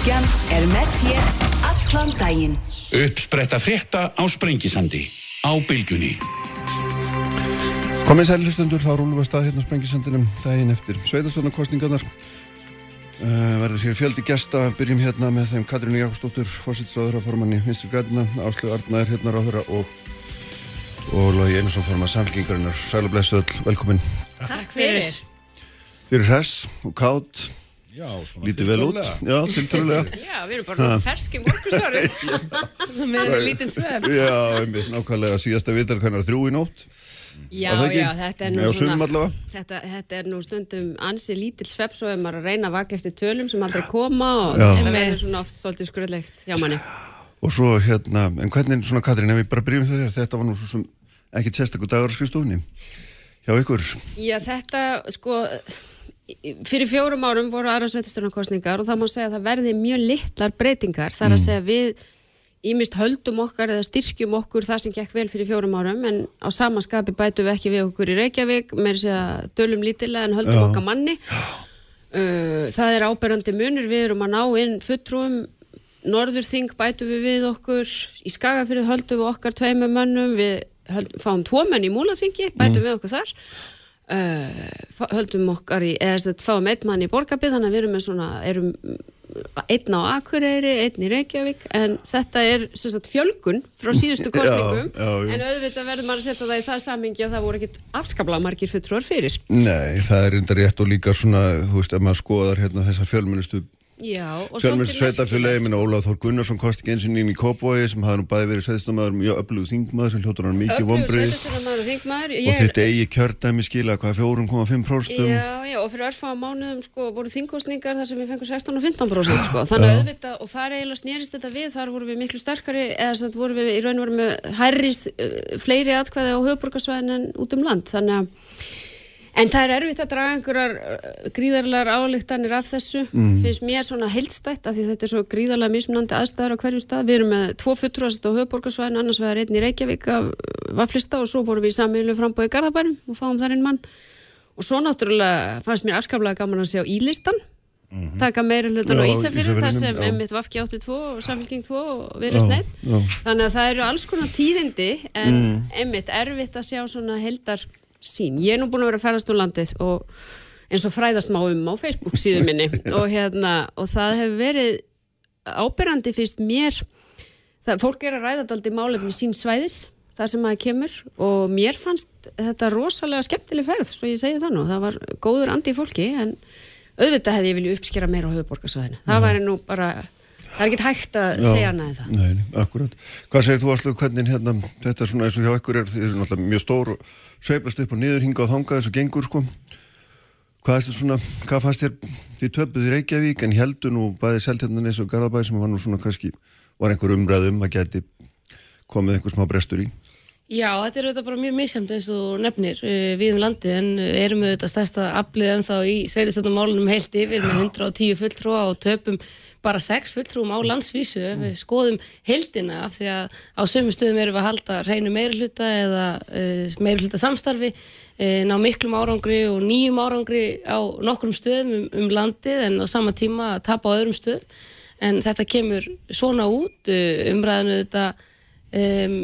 Bilgjan er með þér allan daginn. Uppspretta frétta á Sprengisandi á Bilgunni. Komið sæli hlustundur, þá rúlum við að stað hérna á Sprengisandinum daginn eftir sveitarstofnarkostningarnar. Uh, verður hér fjöldi gesta, byrjum hérna með þeim Katrínu Jakobsdóttur, fórsýtsráður af formanni Vinstri Grætina, Áslu Arnaður hérna ráður og, og Lógi Einarsson forman samfélkingarinnar. Sælu blessu öll, velkomin. Takk fyrir. Þið eru hress og kátt, Já, svona lítið vel út. Já, tiltölulega. Já, við erum bara ferski morgusári. Með lítinn svef. Já, einmitt, nákvæmlega síðasta vitar hvernig þrjú í nótt. Já, það já, þetta er nú Já, sumum svona, þetta, þetta er nú stundum ansi lítill svepp svo ef maður að reyna að vaka eftir tölum sem aldrei koma og Já. þetta verður svona oft stoltið skröðlegt hjá manni. Og svo hérna, en hvernig svona Katrín, ef við bara byrjum þegar þetta var nú svo sem ekki sérstakur dagur á skrifstofunni hjá ykkur. Já, þetta, sko, fyrir fjórum árum voru aðra sveitisturnar og það má segja að það verði mjög litlar breytingar. Það er að segja við ímist höldum okkar eða styrkjum okkur það sem gekk vel fyrir fjórum árum en á sama skapi bætum við ekki við okkur í Reykjavík með þess að dölum lítilega en höldum Já. okkar manni. Uh, það er áberandi munur, við erum að ná inn fulltrúum, Norðurþing bætum við við okkur, í Skagafyrðu höldum við okkar tveimur mönnum, við höld, fáum tvo menn í Múlaþingi, bætum við okkur þar, uh, höldum okkar í, eða þess að fáum einn mann í Borgarbið, þannig að við erum með svona, erum einn á Akureyri, einn í Reykjavík, en þetta er sagt, fjölgun frá síðustu kostningum, já, já. en auðvitað verður maður að setja það í það samingi að það voru ekkit afskaplega margir fulltrúar fyrir. Nei, það er enda rétt og líka svona, þú veist, ef maður skoðar hérna þessar fjölmennustu Já, og fjölmennustu svolítið sveitafélagi, minna Ólaf Þór Gunnarsson kosti ekki eins og inn í Kópói sem hafði nú bæði verið sveitstofmaður, mjög öflugur þingmaður sem hljóttur hann mikið vonbrið og þitt eigi kjördæmi skila hvað 4,5% Já, já, og fyrir örfá mánuðum sko, voru þingkostningar þar sem við fengum 16 og 15% sko. þannig að auðvitað, og þar eiginlega snerist þetta við, þar vorum við miklu sterkari eða þess að vorum við í raun og veru með hærri uh, fleiri atkvæði á höfuborgarsvæðin en út um land, þannig að en það er erfitt að draga einhverjar uh, gríðarlegar álíktanir af þessu finnst mér svona heildstætt af því þetta er svo gríðarlega mismunandi aðstæður á hverjum stað við erum með tvo fulltrúast á höfuborgarsvæðin annars vegar einn í Reykjavík af vaflista og svo fórum við í samílu frambóði Garðabærum og fáum þar einn mann og svo náttúrulega fannst mér afskaplega gaman að sjá ílistan taka meira hlutan á Já, Ísafjörðu þar sem já. Emmitt Vafki 82 og Samfélking 2 og verið sneitt já. þannig að það eru alls konar tíðindi en Mm. Emmitt erfitt að sjá svona heldar sín. Ég er nú búin að vera að ferðast úr landið og eins og fræðast má um á Facebook síðu minni. Og hérna og það hefur verið ábyrrandi fyrst mér. Það, fólk er að ræða daldi málefni sín svæðis þar sem maður kemur og mér fannst þetta rosalega skemmtileg ferð svo ég segi það nú, það var góður andi í fólki en auðvitað hefði ég vilju uppskera meira á höfuborgarsvæðinu, það væri nú bara það er ekkert hægt að Já. segja annað en það Nei, nei, akkurat. Hvað segir þú Aslu, hvernig hérna, þetta er svona eins og hjá ykkur er, þið eru náttúrulega mjög stór og sveiflast upp og niður hinga og þanga þess að gengur sko. Hvað er þetta svona, hvað fannst þér, þið töpuð í Reykjavík en heldur nú bæði Seltjarnanes og Garðabæði sem var nú svona kannski, var einhver umræðum að geti komið einhver smá brestur í. Já, þetta er auðvitað bara mjög misjæmt eins og þú nefnir uh, við um landið en uh, erum auðvitað stærsta aflið ennþá í sveitistöndumálunum heilt yfir með 110 fulltrúa og töpum bara 6 fulltrúum á landsvísu ef við skoðum heildina af því að á sömu stöðum erum við að halda reynu meirhluta eða uh, meirhluta samstarfi uh, ná miklum árangri og nýjum árangri á nokkrum stöðum um, um landið en á sama tíma að tapa á öðrum stöðum. En þetta kemur svona út uh, umræðinu þetta um,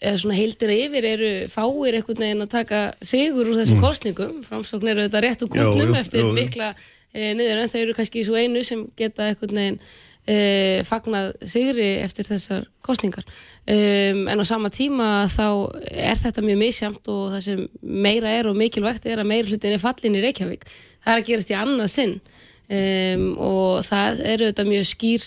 eða svona heildina yfir eru fáir einhvern veginn að taka sigur úr þessum kostningum, framsókn eru þetta rétt úr Mm. Jú, eftir mikla e, niður en þau eru kannski svo einu sem geta einhvern veginn e, fagnað sigri eftir þessar kostningar um, en á sama tíma þá er þetta mjög misjamt og það sem meira er og mikilvægt er að meira hlutin er fallin í Reykjavík. Það er að gerast í annað sinn. Um, og það eru þetta mjög skýr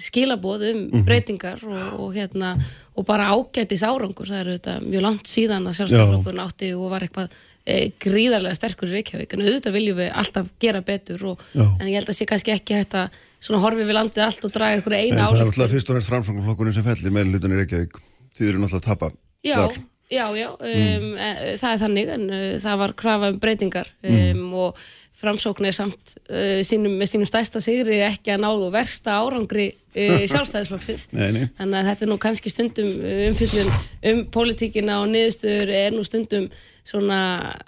skilaboð um Mhm. breytingar og, og hérna og bara ágætis árangur, það eru þetta mjög langt síðan að sjálfstæðarflokkurinn átti og var eitthvað gríðarlega sterkur í Reykjavík en auðvitað viljum við alltaf gera betur og, en ég held að sé kannski ekki að svona horfi við landið allt og draga En eina það er náttúrulega fyrst og næst framsóknarflokkurinn sem fellir með hlutan í Reykjavík. Þið eru náttúrulega að tapa. Já, þar. já, já, um, mm. það er þannig en uh, það var krafa um breytingar um, Mm. og framsókn er samt uh, sínum, með sínum stærsta sigri ekki að ná versta árangri uh, sjálfstæðisflokksins þannig að þetta er nú kannski stundum umfyllun um pólitíkina og niðurstöður er nú stundum svona,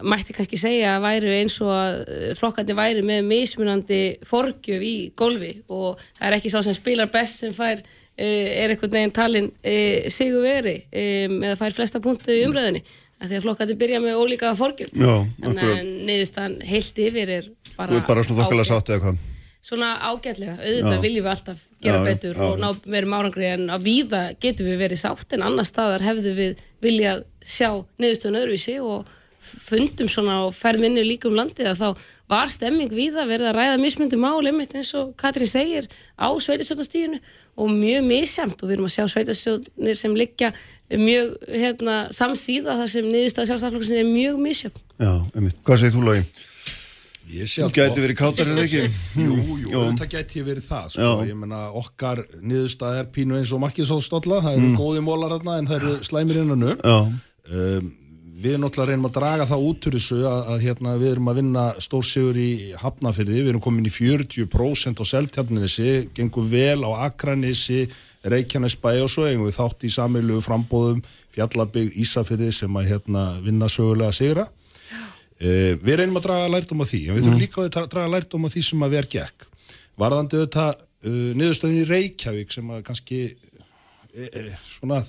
mætti kannski segja að væru eins og að eh, flokkandi væri með mismunandi forgjöf í golfi og það er ekki sá sem spilar best sem fær eh, er einhvern veginn talin e, sigur veri eða fær flesta punktu í umræðinni af því að flokkandi byrja með ólíka forgjöf. Já, þannig að niðurstaðan heilt yfir er bara, bara svona ágætlega, auðvitað viljum við alltaf gera Já, betur já. og ná merum árangri en að víða getum við verið sátt en annar staðar hefðu við viljað sjá niðurstöðun öðruvísi og fundum svona og ferðum inni líka um landið að þá var stemming víða verið að ræða mismundi mál einmitt eins og Katrín segir á sveitasjóðastíðinu og mjög misjamt og við erum að sjá sveitasjóðnir sem liggja mjög hérna, samsíða þar sem niðurstað sjálfstæðarflokksins er mjög misjamt. Já, einmitt. Hvað segir þú, Lógi? Þú gæti verið kátar en ekki. Jú, jú, þetta gæti verið það sko. Ég meina okkar niðurstað er pínu eins og makkisóðstólla það eru góði mólar þarna en það eru slæmir innanu Mm. Já, um, við náttúrulega reynum að draga það út úr þessu að, að hérna, við erum að vinna stórsigur í Hafnafyrði, við erum komin í 40% á Seltjarnissi, gengum vel á Akranissi, Reykjanesbæ og svo eigum við þátt í samilu frambóðum Fjallabygg Ísafyrði sem að hérna, vinna sögulega sigra Uh, við reynum að draga lærdom af því en við þurfum líka að dra- draga lærdom af því sem að vera gekk. Varðandi þetta uh, niðurstöðin í Reykjavík sem að kannski e, e, svona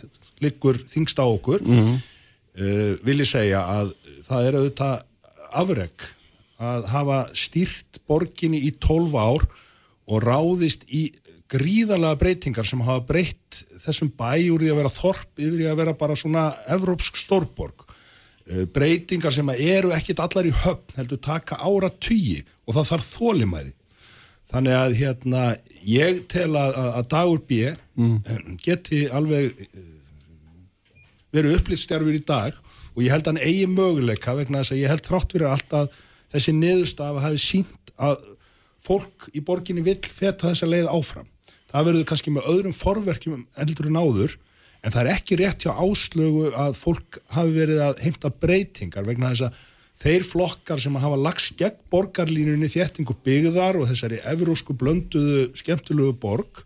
liggur þingst á okkur uh, vil ég segja að það er auðvitað afreg að hafa stýrt borginni í 12 ár og ráðist í gríðarlega breytingar sem hafa breytt þessum bæ úr því að vera þorp yfir í að vera bara svona evrópsk stórborg. Eh, breytingar sem eru ekkit allar í höfn heldur taka ára tugi og það þarf þólimæði þannig að hérna ég tel að, að, dagur B mm. geti alveg eh, verið upplýstjárfur í dag og ég held að hann eigi möguleika vegna þess að ég held þrátt fyrir allt að þessi niðurstafa hafi sínt að fólk í borginni vill feta þessa leið áfram. Það verður kannski með öðrum forverkjum heldur en áður en það er ekki rétt hjá áslögu að fólk hafi verið að heimta breytingar vegna þess að þeir flokkar sem hafa lagst gegn borgarlínunni þéttingu byggðar og þessari evrósku blönduðu skemmtulugu borg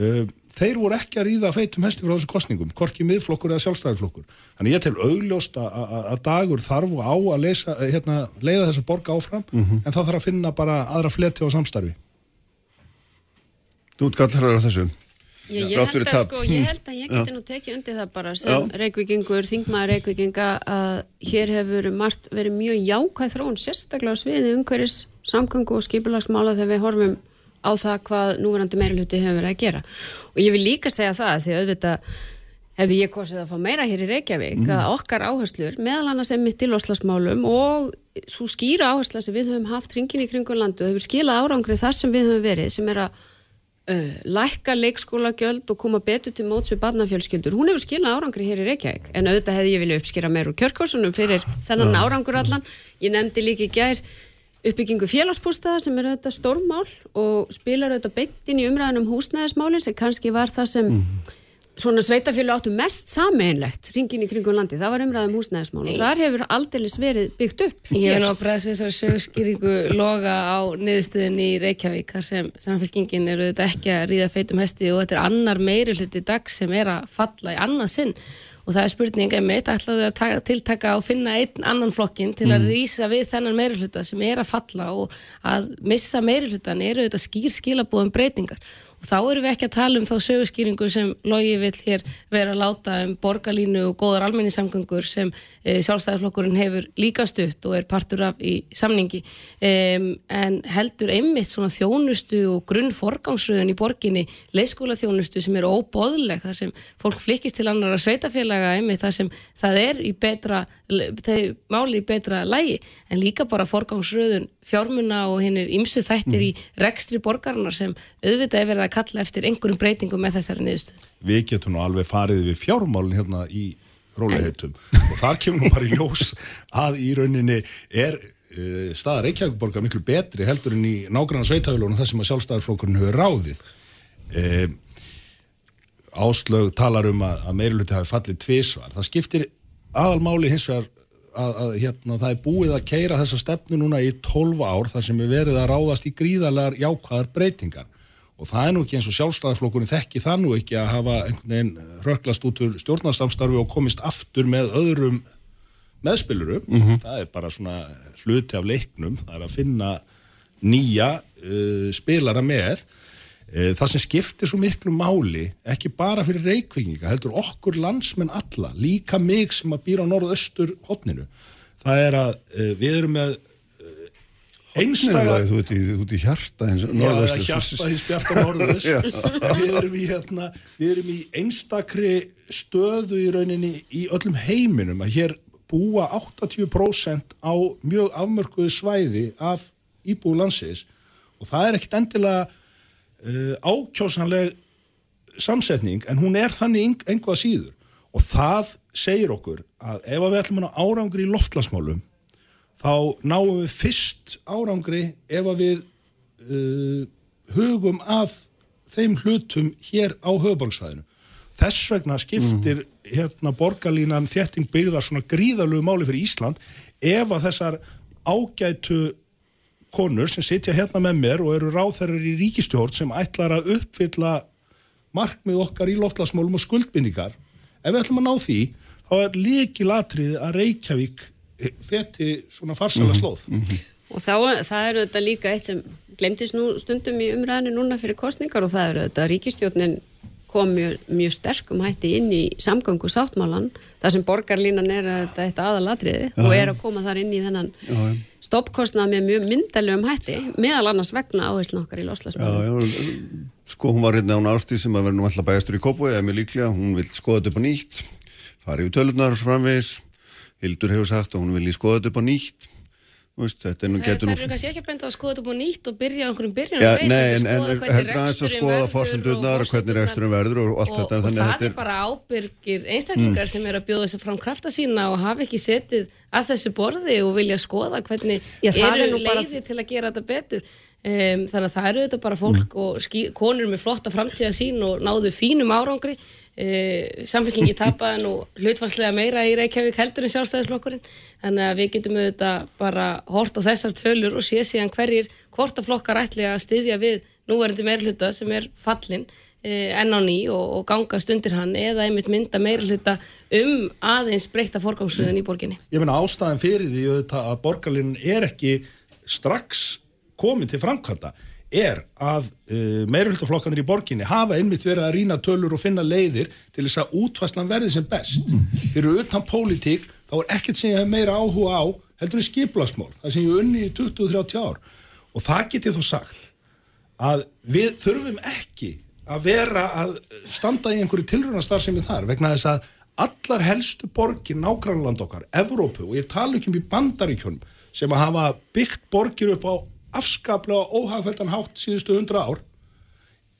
uh, þeir voru ekki að ríða feitum hesti frá þessu kostningum, hvorki miðflokkur eða sjálfstæðarflokkur. Þannig ég tel augljóst að, að, að dagur þarf og á að leysa, hérna, leiða þessa borg áfram en þá þarf að finna bara aðra fleti á samstarfi. þú útkallar á þessu Ég, ég, held að, sko, ég held að ég geti nú tekið undir það bara sem reykvikingur, þingmaður reykvikinga að hér hefur margt verið mjög jákvæð þróun, sérstaklega á sviði umhverjus, samgöngu og skipulagsmála þegar við horfum á það hvað núverandi meiruluti hefur verið að gera. Og ég vil líka segja það því auðvitað hefði ég kosið að fá meira hér í Reykjavík að okkar áherslur, meðal annars einmitt í loslasmálum og svo skýra áhersla sem við höfum haft hringin í kringu landu og hefur skilað árangri þar sem við höfum verið sem er að uh, lækka leikskólagjöld og koma betur til móts við barnafjölskyldur. Hún hefur skilað árangri hér í Reykjavík en auðvitað hefði ég vilja uppskýra meir úr kjörkórsunum fyrir þennan árangur allan. Ég nefndi líka í gær uppbyggingu félagsbústaða sem er auðvitað stórmál og spilar auðvitað beint inn í umræðan um húsnæðismálin sem kannski var það sem svona sveitafjölu áttu mest sameinlegt ringin í kringum landi, það var umræðum húsnæðismál og þar hefur aldeilis verið byggt upp. Ég hef nú að bregðast við þessari sögurskýringu loga á niðurstöðin í Reykjavík þar sem samfélkingin eru þetta ekki að ríða feitum hesti og þetta er annar meiri hluti dag sem er að falla í annað sinn. Og það er spurning einmitt, ætlaðu að taka, tiltaka og finna einn annan flokkin til að rýsa við þennan meiri hluta sem er að falla og að missa meiri hlutan eru þetta skýr skilabúðum breytingar og þá erum við ekki að tala um þá sögurskýringu sem Logi vill hér vera að láta um borgarlínu og góðar almenningssamgöngur sem e, sjálfstæðarflokkurinn hefur líka stutt og er partur af í samningi. Um, en heldur einmitt svona þjónustu og grunnforgangsröðun í borginni leiskóla þjónustu sem er óbóðleg þar sem fólk flikkist til annara sveitafélaga einmitt þar sem það er í betra máli í betra lægi en líka bara forgangsröðun fjármuna og hinn er ymsu þættir í rekstri borgarinnar sem auðvitað er verið að kalla eftir einhverjum breytingum með þessari niðurstöð. Við getum nú alveg farið við fjármálin hérna í róliheitum og þar kemur nú bara í ljós að í rauninni er uh, staða Reykjavíkborgar miklu betri heldur en í nágranna sveitafélunum þar sem að sjálfstæðarflokkurinn hefur ráðið. Uh, Áslög talar um að, að meiruluti hafi fallið tvísvar. Það skiptir aðalmáli hins vegar að, að hérna, það er búið að keira þessa stefnu núna í 12 ár þar sem er verið að ráðast í gríðarlegar jákvæðar breytingar og það er nú ekki eins og sjálfstæðarflokkurinn þekki það nú ekki að hafa einhvern veginn röklast út úr stjórnarsamstarfi og komist aftur með öðrum meðspilurum, það er bara svona hluti af leiknum, það er að finna nýja uh, spilara með. Uh, það sem skiptir svo miklu máli, ekki bara fyrir reikvinginga, heldur okkur landsmenn alla, líka mig sem að býra á norðaustur hotninu, það er að uh, við erum með einstæða Þú ert í, í hjarta eins og Já, norðaustur. hjarta hins bjarta norðus við erum í hérna við erum í einstakri stöðu í rauninni í öllum heiminum að hér búa 80% á mjög afmörkuðu svæði af íbúi landsins. Og það er ekkit endilega uh, ákjósanleg samsetning en hún er þannig einhvað síður. Og það segir okkur að ef að við ætlum að árangri í loftlasmálum þá náum við fyrst árangri ef að við uh, hugum að þeim hlutum hér á höfuborgsvæðinu. Þess vegna skiptir hérna borgarlínan þétting byggðar svona gríðalögu máli fyrir Ísland ef að þessar ágætu konur sem sitja hérna með mér og eru ráþærar í ríkistjórn sem ætlar að uppfylla markmið okkar í loftlasmálum og skuldbindingar ef við ætlum að ná því þá er líkilatrið að Reykjavík feti svona farsala slóð. Og þá, það eru þetta líka eitt sem glemtist nú stundum í umræðinu núna fyrir kostningar og það eru þetta ríkistjórnin kom mjög, mjög sterkum hætti inn í samgöngu sáttmálan það sem borgarlínan er að þetta eitt aðalatriði og er að koma þar inn í þennan stoppkostnað með mjög myndalegum hætti meðal annars vegna áherslu okkar í Já, loslasmálum. sko hún var hérna án ástíð sem að vera nú alltaf bæjastur í Kópói, eða mér líklega, hún vil skoða þetta upp á nýtt, fara yfir tölunar og svo framvegis, Hildur hefur sagt að hún vil í skoða þetta upp á nýtt, Þú veist, þetta er nú Það getur nú... eru kannski ekki að benda að skoða þetta búið nýtt og byrja á einhverjum byrjun Já, nei, en, en heldur aðeins að skoða fórsendurnar og hvernig reksturinn verður og allt og, þetta, og þannig að það þetta er bara ábyrgir einstaklingar sem eru að bjóða þessu fram krafta sína og hafa ekki setið að þessu borði og vilja skoða hvernig Já, það er eru nú bara- leiði til að gera þetta betur. Um, þannig að það eru þetta bara fólk og skí, konur með flotta framtíða sín og náðu fínum árangri uh, samfélkingi tapaði nú hlutfarslega meira í Reykjavík heldur en sjálfstæðisflokkurinn þannig að við getum auðvitað bara hort á þessar tölur og sé síðan hverjir hvort að flokkar ætli að styðja við núverandi meirhluta sem er fallin eh, enn á ný og, og gangast undir hann eða einmitt mynda meirhluta um aðeins breyta forgangsröðun í borginni. Ég meina ástæðan fyrir því auðvitað að borgarlínan er ekki strax komin til framkvæmda er að uh, meirhaldaflokkanir í borginni hafa einmitt verið að rýna tölur og finna leiðir til þess að útfæslan verði sem best. Fyrir utan pólitík þá er ekkert sem ég hef meira áhuga á heldur en skiplasmál, það sem ég unni í 20-30 ár. Og það get ég þó sagt að við þurfum ekki að vera að standa í einhverju tilrunastar sem er þar vegna þess að allar helstu borgir nágrannland okkar, Evrópu og ég tala ekki um í bandaríkjunum sem að hafa byggt borgir upp á afskaplega óhagfældan hátt síðustu hundra ár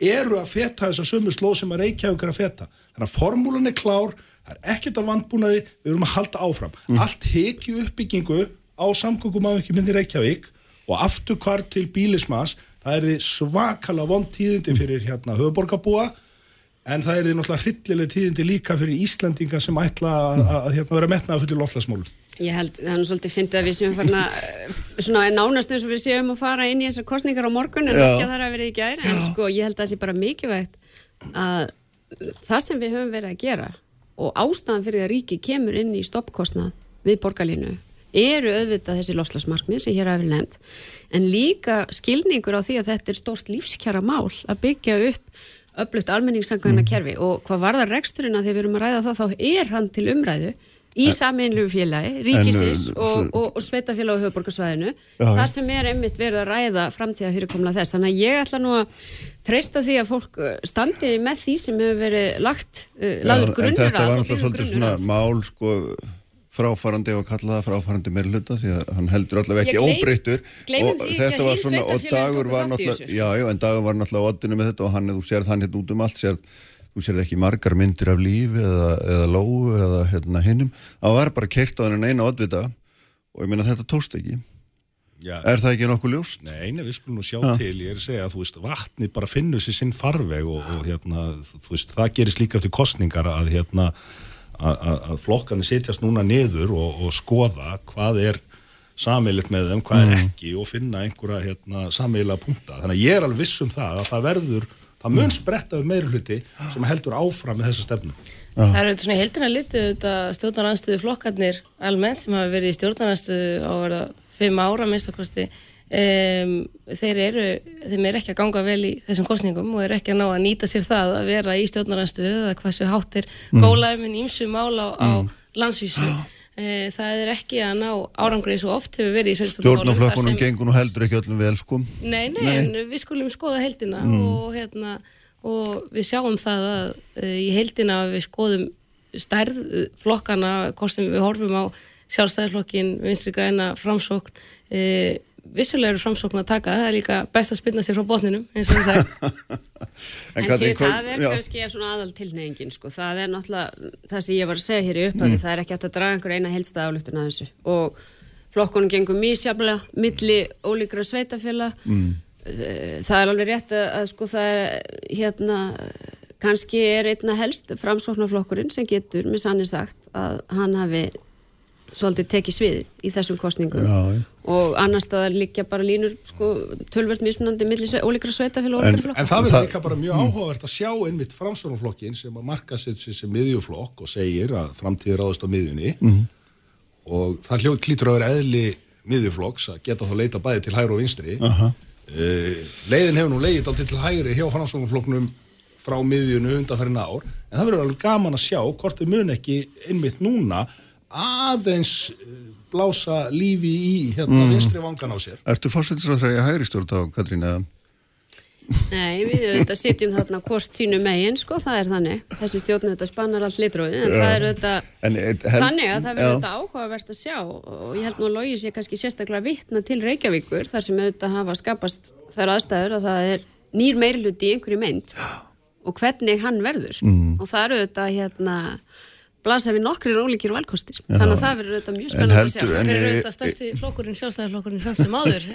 eru að feta þessa sömu slóð sem að Reykjavík er að feta. Þannig að formúlan er klár, það er ekkert af vandbúnaði, við erum að halda áfram. Allt hekju uppbyggingu á samgöngum af ekki myndi Reykjavík og aftur hvar til bílismas, það er því svakalega vond tíðindi fyrir hérna höfuborgarbúa en það er því náttúrulega hryllileg tíðindi líka fyrir Íslandinga sem ætla að, að, að hérna, vera metnaða fyrir loflasmálum. Ég held, það er nú svolítið fyndið að við séum farin að, svona nánast eins og við séum að fara inn í þessar kostningar á morgun en Já. ekki að það er að vera í gæri, en sko ég held að það sé bara mikilvægt að það sem við höfum verið að gera og ástæðan fyrir því að ríki kemur inn í stoppkostnað við borgarlínu eru auðvitað þessi lofslagsmarkmið sem hér hafi verið nefnt, en líka skilningur á því að þetta er stort lífskjara mál að byggja upp öflutt almenningssangana kerfi og hvað varðar reksturinn að því við erum að ræða það þá er hann til umræðu í sameinlegu félagi, ríkisins En, uh, og, og, og sveitafélag á höfuborgarsvæðinu þar sem er einmitt verið að ræða framtíða fyrirkomla þess, þannig að ég ætla nú að treysta því að fólk uh, standi með því sem hefur verið lagt uh, lagður en grunnur þetta að var og náttúrulega svolítið svona mál sko fráfarandi og kalla það fráfarandi meirhluta því að hann heldur allavega ekki óbreyttur. og þetta var svona og dagur var náttúrulega sko. já, já, en dagur var náttúrulega á oddinu með þetta og hann, þú sérð hann hérna út um allt sérð, þú sérð ekki margar myndir af lífi eða, eða lóu eða hérna hinnum það var bara keirt á henni eina oddvita og ég meina þetta tókst ekki Já. er það ekki nokkuð ljóst? Nei, nei, við skulum nú sjá til, ég er að segja að þú veist, vatni bara finnur sér sinn farveg og, og hérna, þú veist, það gerist líka eftir kostningar að hérna að, að, flokkarnir setjast núna niður og, og skoða hvað er sameilit með þeim, hvað er ekki og finna einhverja hérna, sameilega punta. Þannig að ég er alveg viss um það að það verður, það mun spretta um meiri hluti sem heldur áfram með þessa stefnu. Það eru þetta svona heildina litið þetta stjórnaranstöðu flokkarnir almennt sem hafa verið í stjórnaranstöðu á verða fimm ára minnst okkarsti um, þeir eru þeim er ekki að ganga vel í þessum kostningum og er ekki að ná að nýta sér það að vera í stjórnaranstöðu eða hvað svo háttir mm. gólaðum en ímsu mál á, á landsvísu Eh, það er ekki að ná árangri eins og oft hefur verið í Stjórnarflokkunum sem- gengur nú heldur ekki öllum vel sko Nei, nei, Nei. en við skulum skoða heildina og, hérna, og við sjáum það að uh, í heildina að við skoðum stærð uh, flokkana, hvort sem við horfum á sjálfstæðarflokkin, vinstri græna, framsókn, uh, vissulega eru framsókn að taka, það er líka best að spynna sér frá botninum, eins og við sagt. En Katrín, til, hvað- það er kannski svona aðal tilnefingin sko. það er náttúrulega, það sem ég var að segja hér í upphafi, það er ekki hægt að draga einhver eina helsta álutun að þessu og flokkunum gengur mísjaflega milli ólíkra sveitafjöla mm. það er alveg rétt að, að sko það er hérna kannski er einna helst framsóknarflokkurinn sem getur með sannig sagt að hann hafi svolítið tekið sviðið í þessum kostningum Já, og annars staðar líkja bara línur sko, tölvert mismunandi milli sve, ólíkra sveitafjöla og En- ólíkra flokka. En það Það- er líka bara mjög áhugavert að sjá einmitt framstofnflokkin sem að marka sér sem miðjuflokk og segir að framtíði ráðast á miðjunni. Og það hljóð klítur að vera eðli miðjuflokks að geta þá leita bæði til hægri og vinstri. Uh leiðin hefur nú leiðið aldrei til hægri hjá framstofnflokknum frá miðjunu undanferðin ár. En það verður alveg gaman að sjá hvort þau mun ekki einmitt núna aðeins eh, blása lífi í hérna vinstri vangan á sér Ertu fórsetisráðræði að hægri stjórn á Katrín eða? Nei, við auðvitað sitjum þarna hvort sínu megin, sko, það er þannig. Þessi stjórn auðvitað spannar allt litróði, en það er auðvitað En, eh, hel- þannig að það verður auðvitað áhugavert að sjá og ég held nú að logi sé kannski sérstaklega vitna til Reykjavíkur þar sem auðvitað hafa skapast þær aðstæður að það er nýr meirluti í einhverju mynd og hvernig hann verður Mm. og það eru auðvitað hérna blasa við nokkrir ólíkir valkostir þannig að það verður auðvitað mjög En spennandi að Hver eru ég- þetta stærsti flokkurinn, sjálfstæðarflokkurinn samt sem áður?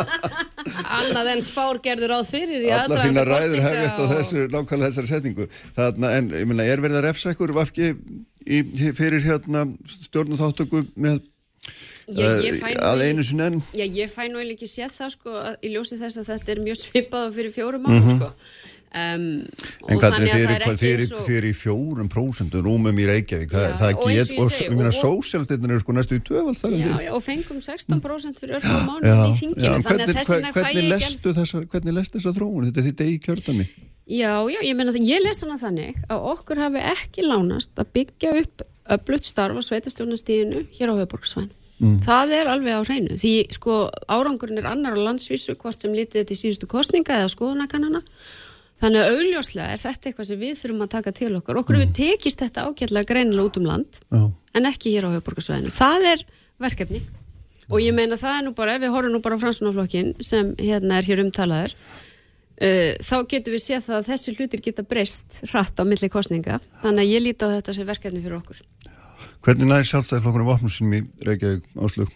Annað en spár gerður áð fyrir í Allar þína ræður hefjast á og- þessu, nákvæmlega þessari setningu. Þarna, en ég meina, er verið að refsa ykkur vafki í, fyrir hérna stjórnarþáttöku með Ég- ég eh, að? Já, ég fæ nú eiginlega ekki séð það sko að- í ljósi þess að þetta er mjög svipað fyrir fjórum árum sko. Um, En að er hvað- eins og- þið eru í fjórum prósentum rúmum í Reykjavík. Það, Já, það get, og meina, og- sósjálfsdeitin eru sko næstu í já, og fengum 16% fyrir örfum mánuðum Já, í að hvernig, hvernig, ekki lestu þessa, hvernig lestu þessa þróun? Þetta er þitt eigi kjördami. Já, já, ég meina það, ég les hana þannig að okkur hafi ekki lánast að byggja upp öflutt starf á sveitastjórnastíðinu hér á höfuborgsvæn. Það er alveg á hreinu, því sko árangurinn er annar á landsvísu hvort sem lítið í síðustu kostninga eða skoðunakannana. Þannig að augljóslega er þetta eitthvað sem við þurfum að taka til okkar. Okkur hefur tekist þetta ágætlega greinilega út um land, Já. en ekki hér á höfuborgarsvæðinu. Það er verkefni og ég meina það er nú bara, ef við horfum nú bara á fransunaflokkin sem hérna er hér umtalaður, uh, þá getum við séð það að þessi hlutir geta breyst hratt á milli kostninga. Þannig að ég líti á þetta sem verkefni fyrir okkur. Hvernig næri sjálfstæðiflokkurinn vopnum sínum í Reykjavík áslug?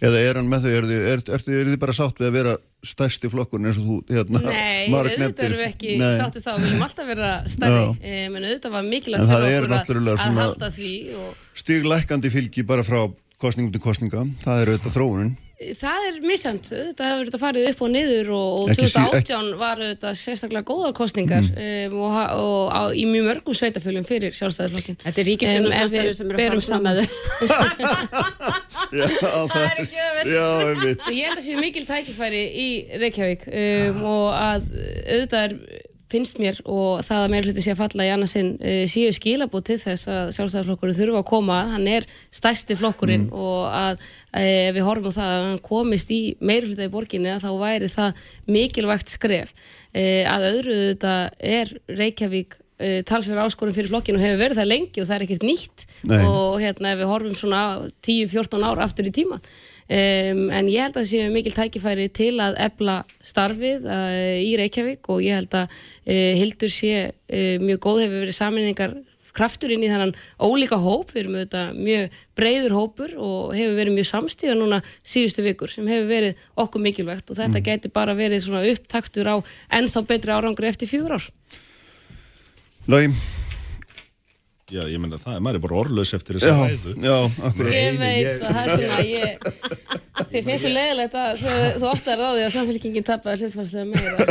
Eða er hann með þau, er þið, er, er, er, þið bara sátt við að vera stærsti flokkurinn eins og þú, hérna, Nei, Mark auðvitað nefndir? erum við ekki Nei. sáttu þá, við viljum alltaf vera stærri, e, menn auðvitað var mikilvægt fyrir okkur að, að halda því og Stiglækandi fylgi bara frá kostningum til kostninga, það er auðvitað þróunin. Það er misjant, auðvitað hefur þetta farið upp og niður og, og Ekki sí- 2018 var auðvitað sérstaklega góðar kostningar mm. um, og, ha- og á, í mjög mörgum sveitafölum fyrir sjálfstæðisflokkin. Þetta er ríkisstjórnarsamstæður sem eru að fara þau. Já, það er ekki auðvelt. Já, einmitt. Ég held að séu mikil tækifæri í Reykjavík um, og að auðvitað er, finnst mér og það að meira hluti sé að falla í annarsinn uh, séu skilabúð til þess að sjálfstæðarflokkurinn þurfa að koma, hann er stærsti flokkurinn og að uh, ef við horfum á það að hann komist í meira hluti í borginni að þá væri það mikilvægt skref. Uh, að öðru þetta er Reykjavík uh, talsverð áskorun fyrir flokkinu hefur verið það lengi og það er ekkert nýtt. Nei. og hérna ef við horfum svona 10-14 ár aftur í tíman um, en ég held að það séu mikil tækifæri til að ebla starfið uh, í Reykjavík og ég held að uh, Hildur sé uh, mjög góð hefur verið saminningar kraftur inn í þannan ólíka hóp, við erum auðvitað mjög breyður hópur og hefur verið mjög samstíða núna síðustu vikur sem hefur verið okkur mikilvægt og þetta gæti bara verið svona upptaktur á ennþá betri árangur eftir fjögur ár. Lói, Já, ég menna það, maður er bara orðlaus eftir þess að ræðu. já, akkurat. Ég veit ég- að það er svona ég, Þið finnst þið leiðilegt að þú, þú oftar á því að samfélkingin tapar hlutfalslega meira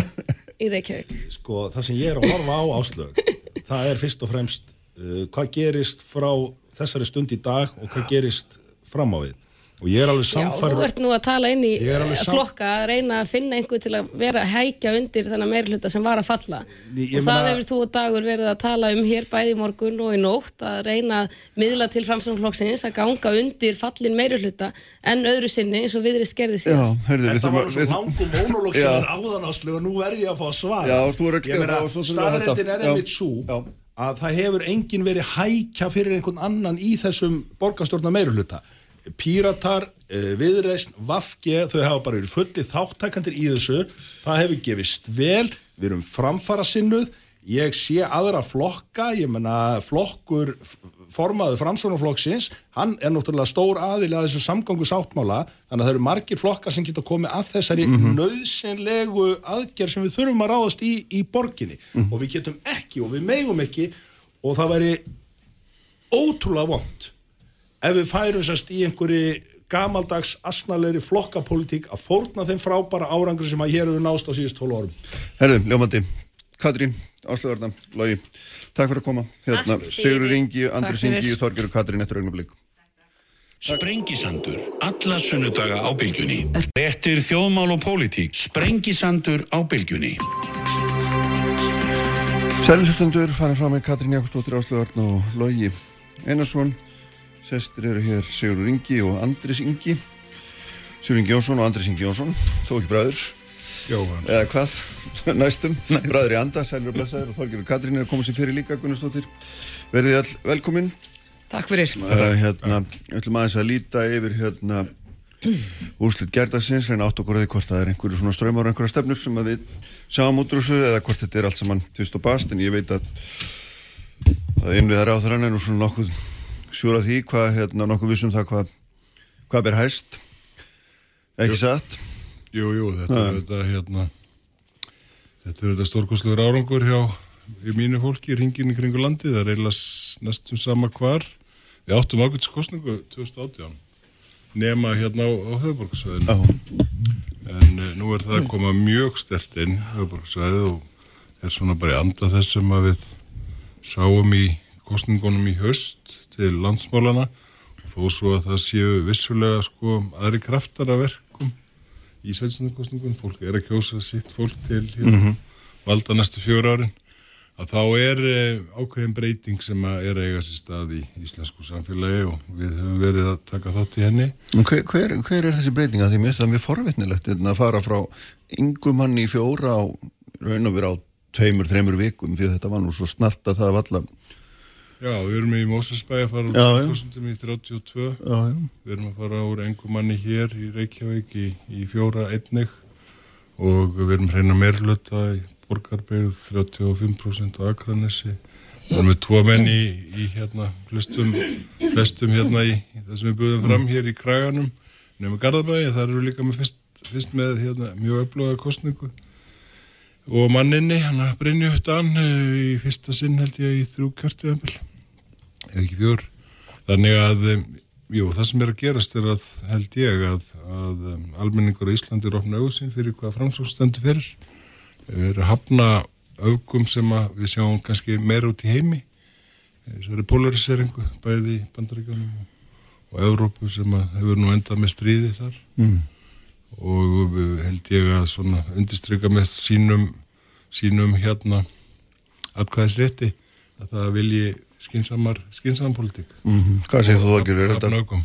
í Reykjavík Sko, það sem ég er að horfa á áslög, það er fyrst og fremst uh, hvað gerist frá þessari stund í dag og hvað gerist fram á við og ég er alveg Já, þú ert nú að tala inn í er eh, flokka að reyna að finna einhver til að vera að hækja undir þennan meirhluta sem var að falla Ég- ég og það hefur þú og dagur verið að tala um hér bæði morgun og í nótt að reyna að miðla til framstofnflokksins að ganga undir fallin meirhluta en öðru sinni eins og viðri skerði Já, síðast heyrðu, við Þetta var að... svo við- langum mónólóg sem Já. er áðanáslu og nú verð ég að fá að svara Já, þú er ekki að hætta. er Já. einmitt svo Já. að það hefur enginn verið hækja fyrir einhvern annan í þessum borgarstjórna meiruluta Píratar, eh, Viðreisn, Vafge þau hafa bara verið fulli þáttakandir í þessu. Það hefur gefist vel. Við erum framfara sinnuð ég sé aðra flokka ég menna flokkur f- formaður framsvonarflokksins, hann er náttúrulega stór aðili að þessu samgangu sáttmála þannig að það eru margir flokkar sem geta komið að þessari nöðsynlegu aðgerð sem við þurfum að ráðast í í borginni. Og við getum ekki og við megum ekki og það væri ótrúlega vond ef við færum sérst í einhverju gamaldags asnalegri flokkapolítík að fórna þeim frábæra árangur sem að hér hefur nást á síðust 12 árum. Herðu, ljómandi, Katrín, Áslöðarna, Lógi, takk fyrir að koma. Hérna. Sigur Ingi, Andri Takk fyrir. Singi, Þorger og Katrín eftir augnablík. Sprengisandur, alla sunnudaga á bylgjunni. Bettir þjóðmál og pólitík. Sprengisandur á bylgjunni. Sælilustundur fara frá með Katrín Jakobsdóttir, Áslöðarna og Lógi Einarsson. Sestir eru hér Sigur Ingi og Andris Ingi. Sigur Ingi Jónsson og Andris Ingi Jónsson, þó ekki bræður. Jóhann. Eða hvað, næstum, bræður í anda, sælir og blessaður og Þorger og Katrín er að koma sér fyrir líka, Gunnarsdóttir. Verðið all velkomin. Takk fyrir. Uh, hérna, við ætlum aðeins að líta yfir hérna úrslit gerdagsins en átt okkur eða hvort það er einhverju svona ströymar og einhverja stefnur sem að við sjáum út úr þessu eða hvort þetta er allt saman tvist og bast en ég veit að að innviðar á þrann er nú svona nokkuð sjúra því hvað, hérna, nokkuð vissum það hvað hvað ber hæst. Ekki satt? Jú, jú, þetta er þetta hérna þetta er þetta stórkostlegur árangur hjá í mínu fólki, ringin í kringu landi það eiginlega næstum sama hvar. Við áttum ákveðs kostningu 2018 nema hérna á, á höfuborgarsvæðinu en uh, nú er það að koma mjög stert inn höfuborgarsvæðið og er svona bara í anda þess sem að við sáum í kostningunum í höst til landsmálana þó svo að það séu vissulega sko aðri kraftar að verkum í sveinstundarkostningun, fólk er að kjósa sitt fólk til hérna, valda næstu fjóra árin að þá er eh, ákveðin breyting sem að er að eiga sér stað í íslensku samfélagi og við höfum verið að taka þátt í henni. En hver, hver, hver er þessi breyting? Að því mér finnst það mjög forvitnilegt hérna, að fara frá yngumann í fjóra á raun og vera á tveimur, þreimur vikum því þetta var nú svo snart að það var alla Já, við erum í Mósesbæ að fara úr Já, já. 1000 í 32 já, já. við erum að fara úr engumanni hér í Reykjavík í, í fjóra einnig. Og við erum hreina meirlöta í Borgarbyggð 35% á Akranesi. Við erum með tvo menn í, í hérna flestum, flestum hérna í, í það sem við buðum fram hér í Kraganum nefnum Garðabæði, þar eru líka með fyrst, fyrst með hérna, mjög öfluga kostningu og manninni, hann að Brynju Dan í fyrsta sinn held ég í þrjú kjörtuðanbel eða ekki fjór þannig að jú, það sem er að gerast er að held ég að, að almenningur á Íslandi er opna auðsinn fyrir hvað framsókstendur fyrir. Er að hafna augum sem að við sjáum kannski meira út í heimi. Þessari polariseringu bæði í bandaríkanum og, Evrópu sem að hefur nú endað með stríði þar. Mm. og við held ég að svona undistrykka með sínum sínum hérna atkvæðisrétti að það vilji skinsamar, skinsamar politík Mm Hvað segir þú er þetta Hafna augum.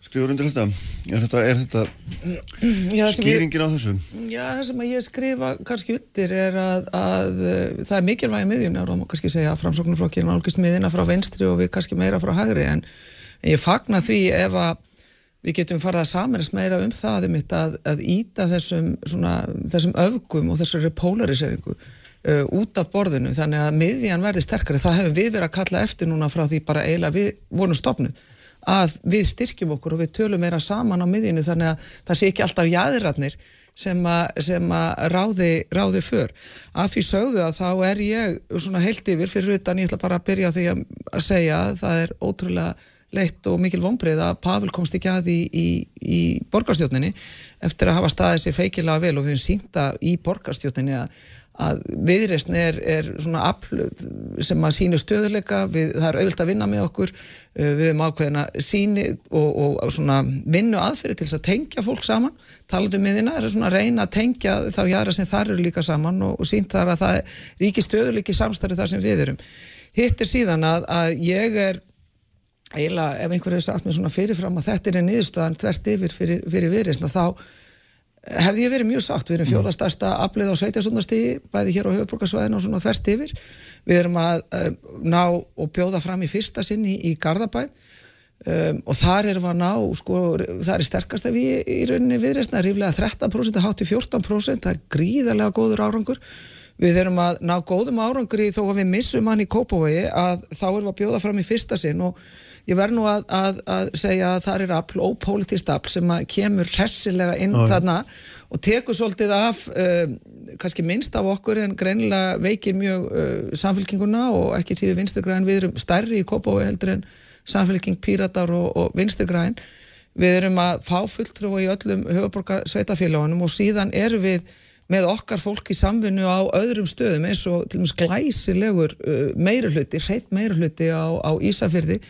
skrifur undir þetta? Er þetta, er þetta Já, það sem ég, skýringin á þessu? já, það sem að ég skrifa kannski undir er að, að uh, það er mikilvægi miðjun og má kannski segja að framsóknarflokkin nálgist miðina frá venstri og við kannski meira frá hægri en, en ég fagna því ef að við getum farið að saminast meira um það einmitt, að, að íta þessum, svona, þessum öfgum og þessari polariseringu uh, út af borðinu þannig að miðjan verði sterkari það hefur við verið að kalla eftir núna frá því bara eiginlega við vorum stopnuð að við styrkjum okkur og við tölum meira saman á miðjunu þannig að það sé ekki alltaf jæðirarnir sem að, sem að ráði, ráði för. Að því sögðu að þá er ég svona heilt yfir fyrir utan, ég ætla bara að byrja því að, segja að það er ótrúlega leitt og mikil vonbreið að Pavel komst ekki að í, í, í borgarstjórninni eftir að hafa staðið sér feikilega vel og við höfum sínta í borgarstjórninni að, að viðreysn er, er svona afl sem að sínu stöðuleika, við, það er auðvilt að vinna með okkur, uh, við erum ákveðina síni og, og svona vinnu aðferði til þess að tengja fólk saman, talandu miðina er svona að reyna að tengja þá jára sem þar eru líka saman og, og sínt þar að það er ríki stöðuleiki samstarfi þar sem við erum. Hitt er síðan að, að ég er eiginlega ef einhver hefur sagt mér svona fyrirfram að þetta er niðurstöðan þvert yfir fyrir, fyrir viðreysna þá hefði ég verið mjög sátt, við erum fjólastærsta aflið á sveitjasundastígi, bæði hér á höfuborgarsvæðinu og svona þvert yfir. Við erum að uh, ná og bjóða fram í fyrsta sinn í, í Garðabæ um, og þar erum við að ná, sko, það er sterkast ef við í rauninni viðreysna, ríflega 13%, hátt í 14%, það er gríðarlega góður árangur. Við erum að ná góðum árangri þó að við missum hann í Kópavogi að þá erum við að bjóða fram í fyrsta sinn og ég verð nú að, að, að segja að það er afl, ópolítist afl sem kemur hressilega inn Ó, þarna og tekur svolítið af uh, kannski minnst af okkur en greinilega veikir mjög uh, samfélkinguna og ekki síðu vinsturgræn við erum stærri í Kópói heldur en samfélking píratar og, og vinsturgræn við erum að fá fulltrú í öllum höfuborga sveitafélagunum og síðan erum við með okkar fólk í samvinnu á öðrum stöðum eins og til og meins glæsilegur uh, meiruluti, hreitt meiruluti á, á Ísafyrði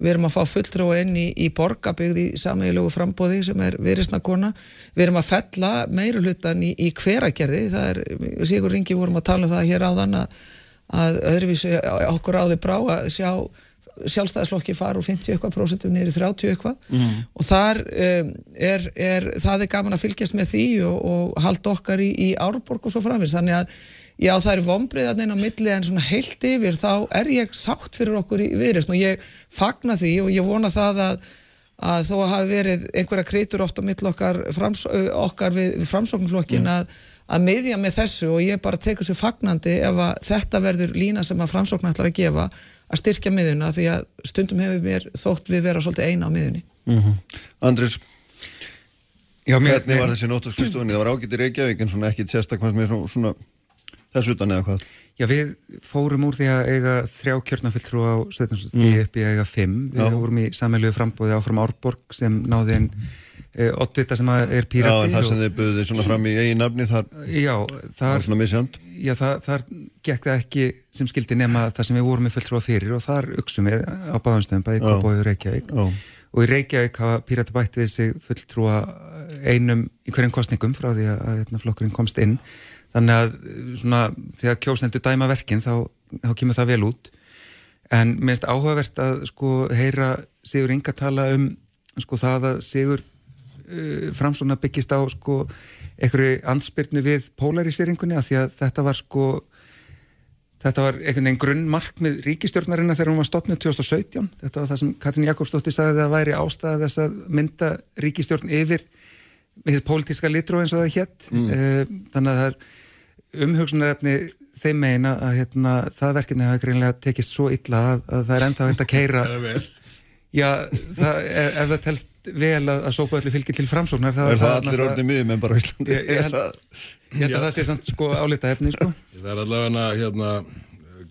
við erum að fá fulltrúa inn í, í borgabygði í sameiglegu frambóði sem er viðrisnakona, við erum að fella meira hlutan í, í hveragerði. Það er, Sigur Ringi vorum að tala um það hér áðan að, að öðruvísi okkur áður brá að sjá sjálfstæðisflokki fara úr 50 eitthvað prosentum niður í 30 eitthvað. Mm. og þar um, er, er, það er gaman að fylgjast með því og, og halda okkar í, í Árborg og svo framins, þannig að Já, það eru vombriðarnir á milli en svona heilt yfir þá er ég sátt fyrir okkur í viðreysn og ég fagna því og ég vona það að, að þó að hafi verið einhverja kritur ofta á mill okkar, frams, okkar við, við framsóknflokkin mm. að, að miðja með þessu og ég bara tekur sér fagnandi ef að þetta verður lína sem að framsókn ætlar að gefa að styrkja miðuna því að stundum hefur mér þótt við vera svolítið eina á miðunni. Mm -hmm. Andris, Já, mér, hvernig var þessi nótaskristofunni? Það var ágættir Reykjavík en svona ekkit sérstakvæmst með svona þessu utan eða hvað? Já, við fórum úr því að eiga þrjá kjörnafylltrú á Sveitarnsdóttir mm. upp í að eiga fimm. Við Já. vorum í sammeilegu frambóði áfram Árborg sem náði en e, Ottvita sem er pírati. Já, en það sem þið buðið svona fram í eigin nafni þar Já, þar. Já, þar, þar gekk það ekki sem skildi nema það sem við vorum með fylltrú á fyrir og þar uksum við á báðanstöðum bæði Kópóið og Reykjavík. Já. Og í Reykjavík hafa pírati bætt við sig fulltrúa einum í hverjum kostningum frá því að hérna, flokkurinn komst inn þannig að svona, þegar kjósendur dæma verkinn þá, þá kemur það vel út. En minnst áhugavert að sko heyra Sigur Inga tala um sko það að Sigur uh, framsóna byggist á sko einhverju ansbyrnu við polariseringunni að því að þetta var sko þetta var einhvern veginn grunnmark með ríkistjórnarina þegar hún var stopnud 2017 þetta var það sem Katrín Jakobsdóttir sagði að það væri ástæða þess að mynda ríkistjórn yfir við pólitíska litró eins og það hétt mm. uh, þannig að það er umhugsunarefni þeim meina að hérna, það verkefni hafa greinlega tekist svo illa að, að það er enda hægt að keira já, það, ef, ef það telst vel að, að sópa öllu fylgir til framsóknar það, Er það, það allir orðið miðjum en bara Íslandi? Ég, ég held, ég held að það sé samt sko álita efni sko. Það er allavega hérna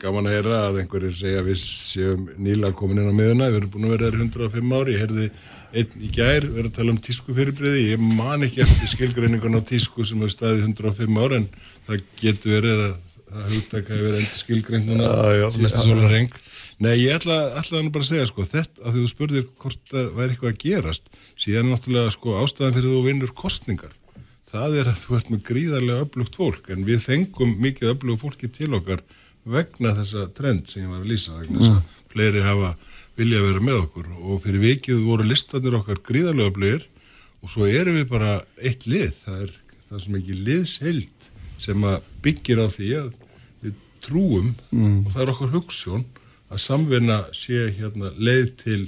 gaman að heyra að einhverjir segja við séum nýla komin inn á miðuna, við erum búin að vera 105 ári, ég heyrði einn í gær verið að tala um tísku fyrirbreyði ég man ekki eftir skilgreiningun á tísku sem hefur staðið 105 ára en það getur verið að það hugtak hefur endur skilgreind núna síðustu svolítið reng Nei, ég ætla, ætla að bara segja sko þetta að þú spurðir hvort það væri eitthvað að gerast síðan náttúrulega sko ástæðan fyrir þú vinnur kostningar það er að þú ert með gríðarlega öflugt fólk en við fengum mikið öflugt fólki til okkar vegna þessa trend sem ég var að lýsa vegna þess að mm. fleiri hafa vilja vera með okkur og fyrir vikið voru listanir okkar gríðarlega blöðir og svo erum við bara eitt lið, það er það sem ekki liðsheld sem að byggir á því að við trúum mm. og það er okkar hugssjón að samvinna sé hérna leið til,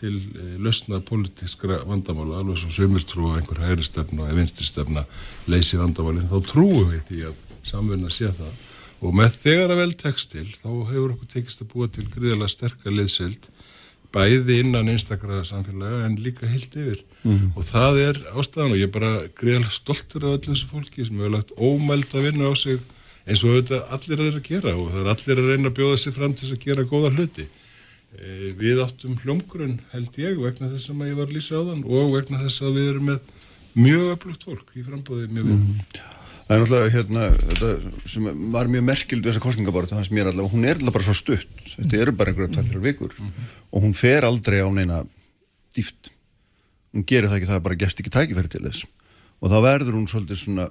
til e, lausna politiskra vandamála, alveg svo sömur trú að einhver hægri stefna eða vinstri stefna leysi vandamálinn, þá trúum við því að samvinna sé það og með þegar að vel tekstil þá hefur okkur tekist að búa til gríðarlega sterkar liðsheld bæði innan einstakra samfélaga en líka heilt yfir mm -hmm. og það er ástæðan og ég er bara greiðlega stoltur af öllu þessu fólki sem hefur lagt ómæld að vinna á sig eins og auðvitað allir er að gera og það er allir að reyna að bjóða sig fram til að gera góða hluti e, við áttum hljómgrunn held ég vegna þess að ég var lýsa á þann og vegna þess að við erum með mjög öflugt fólk í frambóði mjög við mm -hmm. Það er náttúrulega hérna, þetta sem var mjög merkild við þessa kostningabortu, þannig að mér allavega, hún er allavega bara svo stutt, þetta eru bara einhverja tvælir vikur og hún fer aldrei á neina dýft. Hún gerir það ekki, það bara gest ekki tækifæri til þess og þá verður hún svolítið svona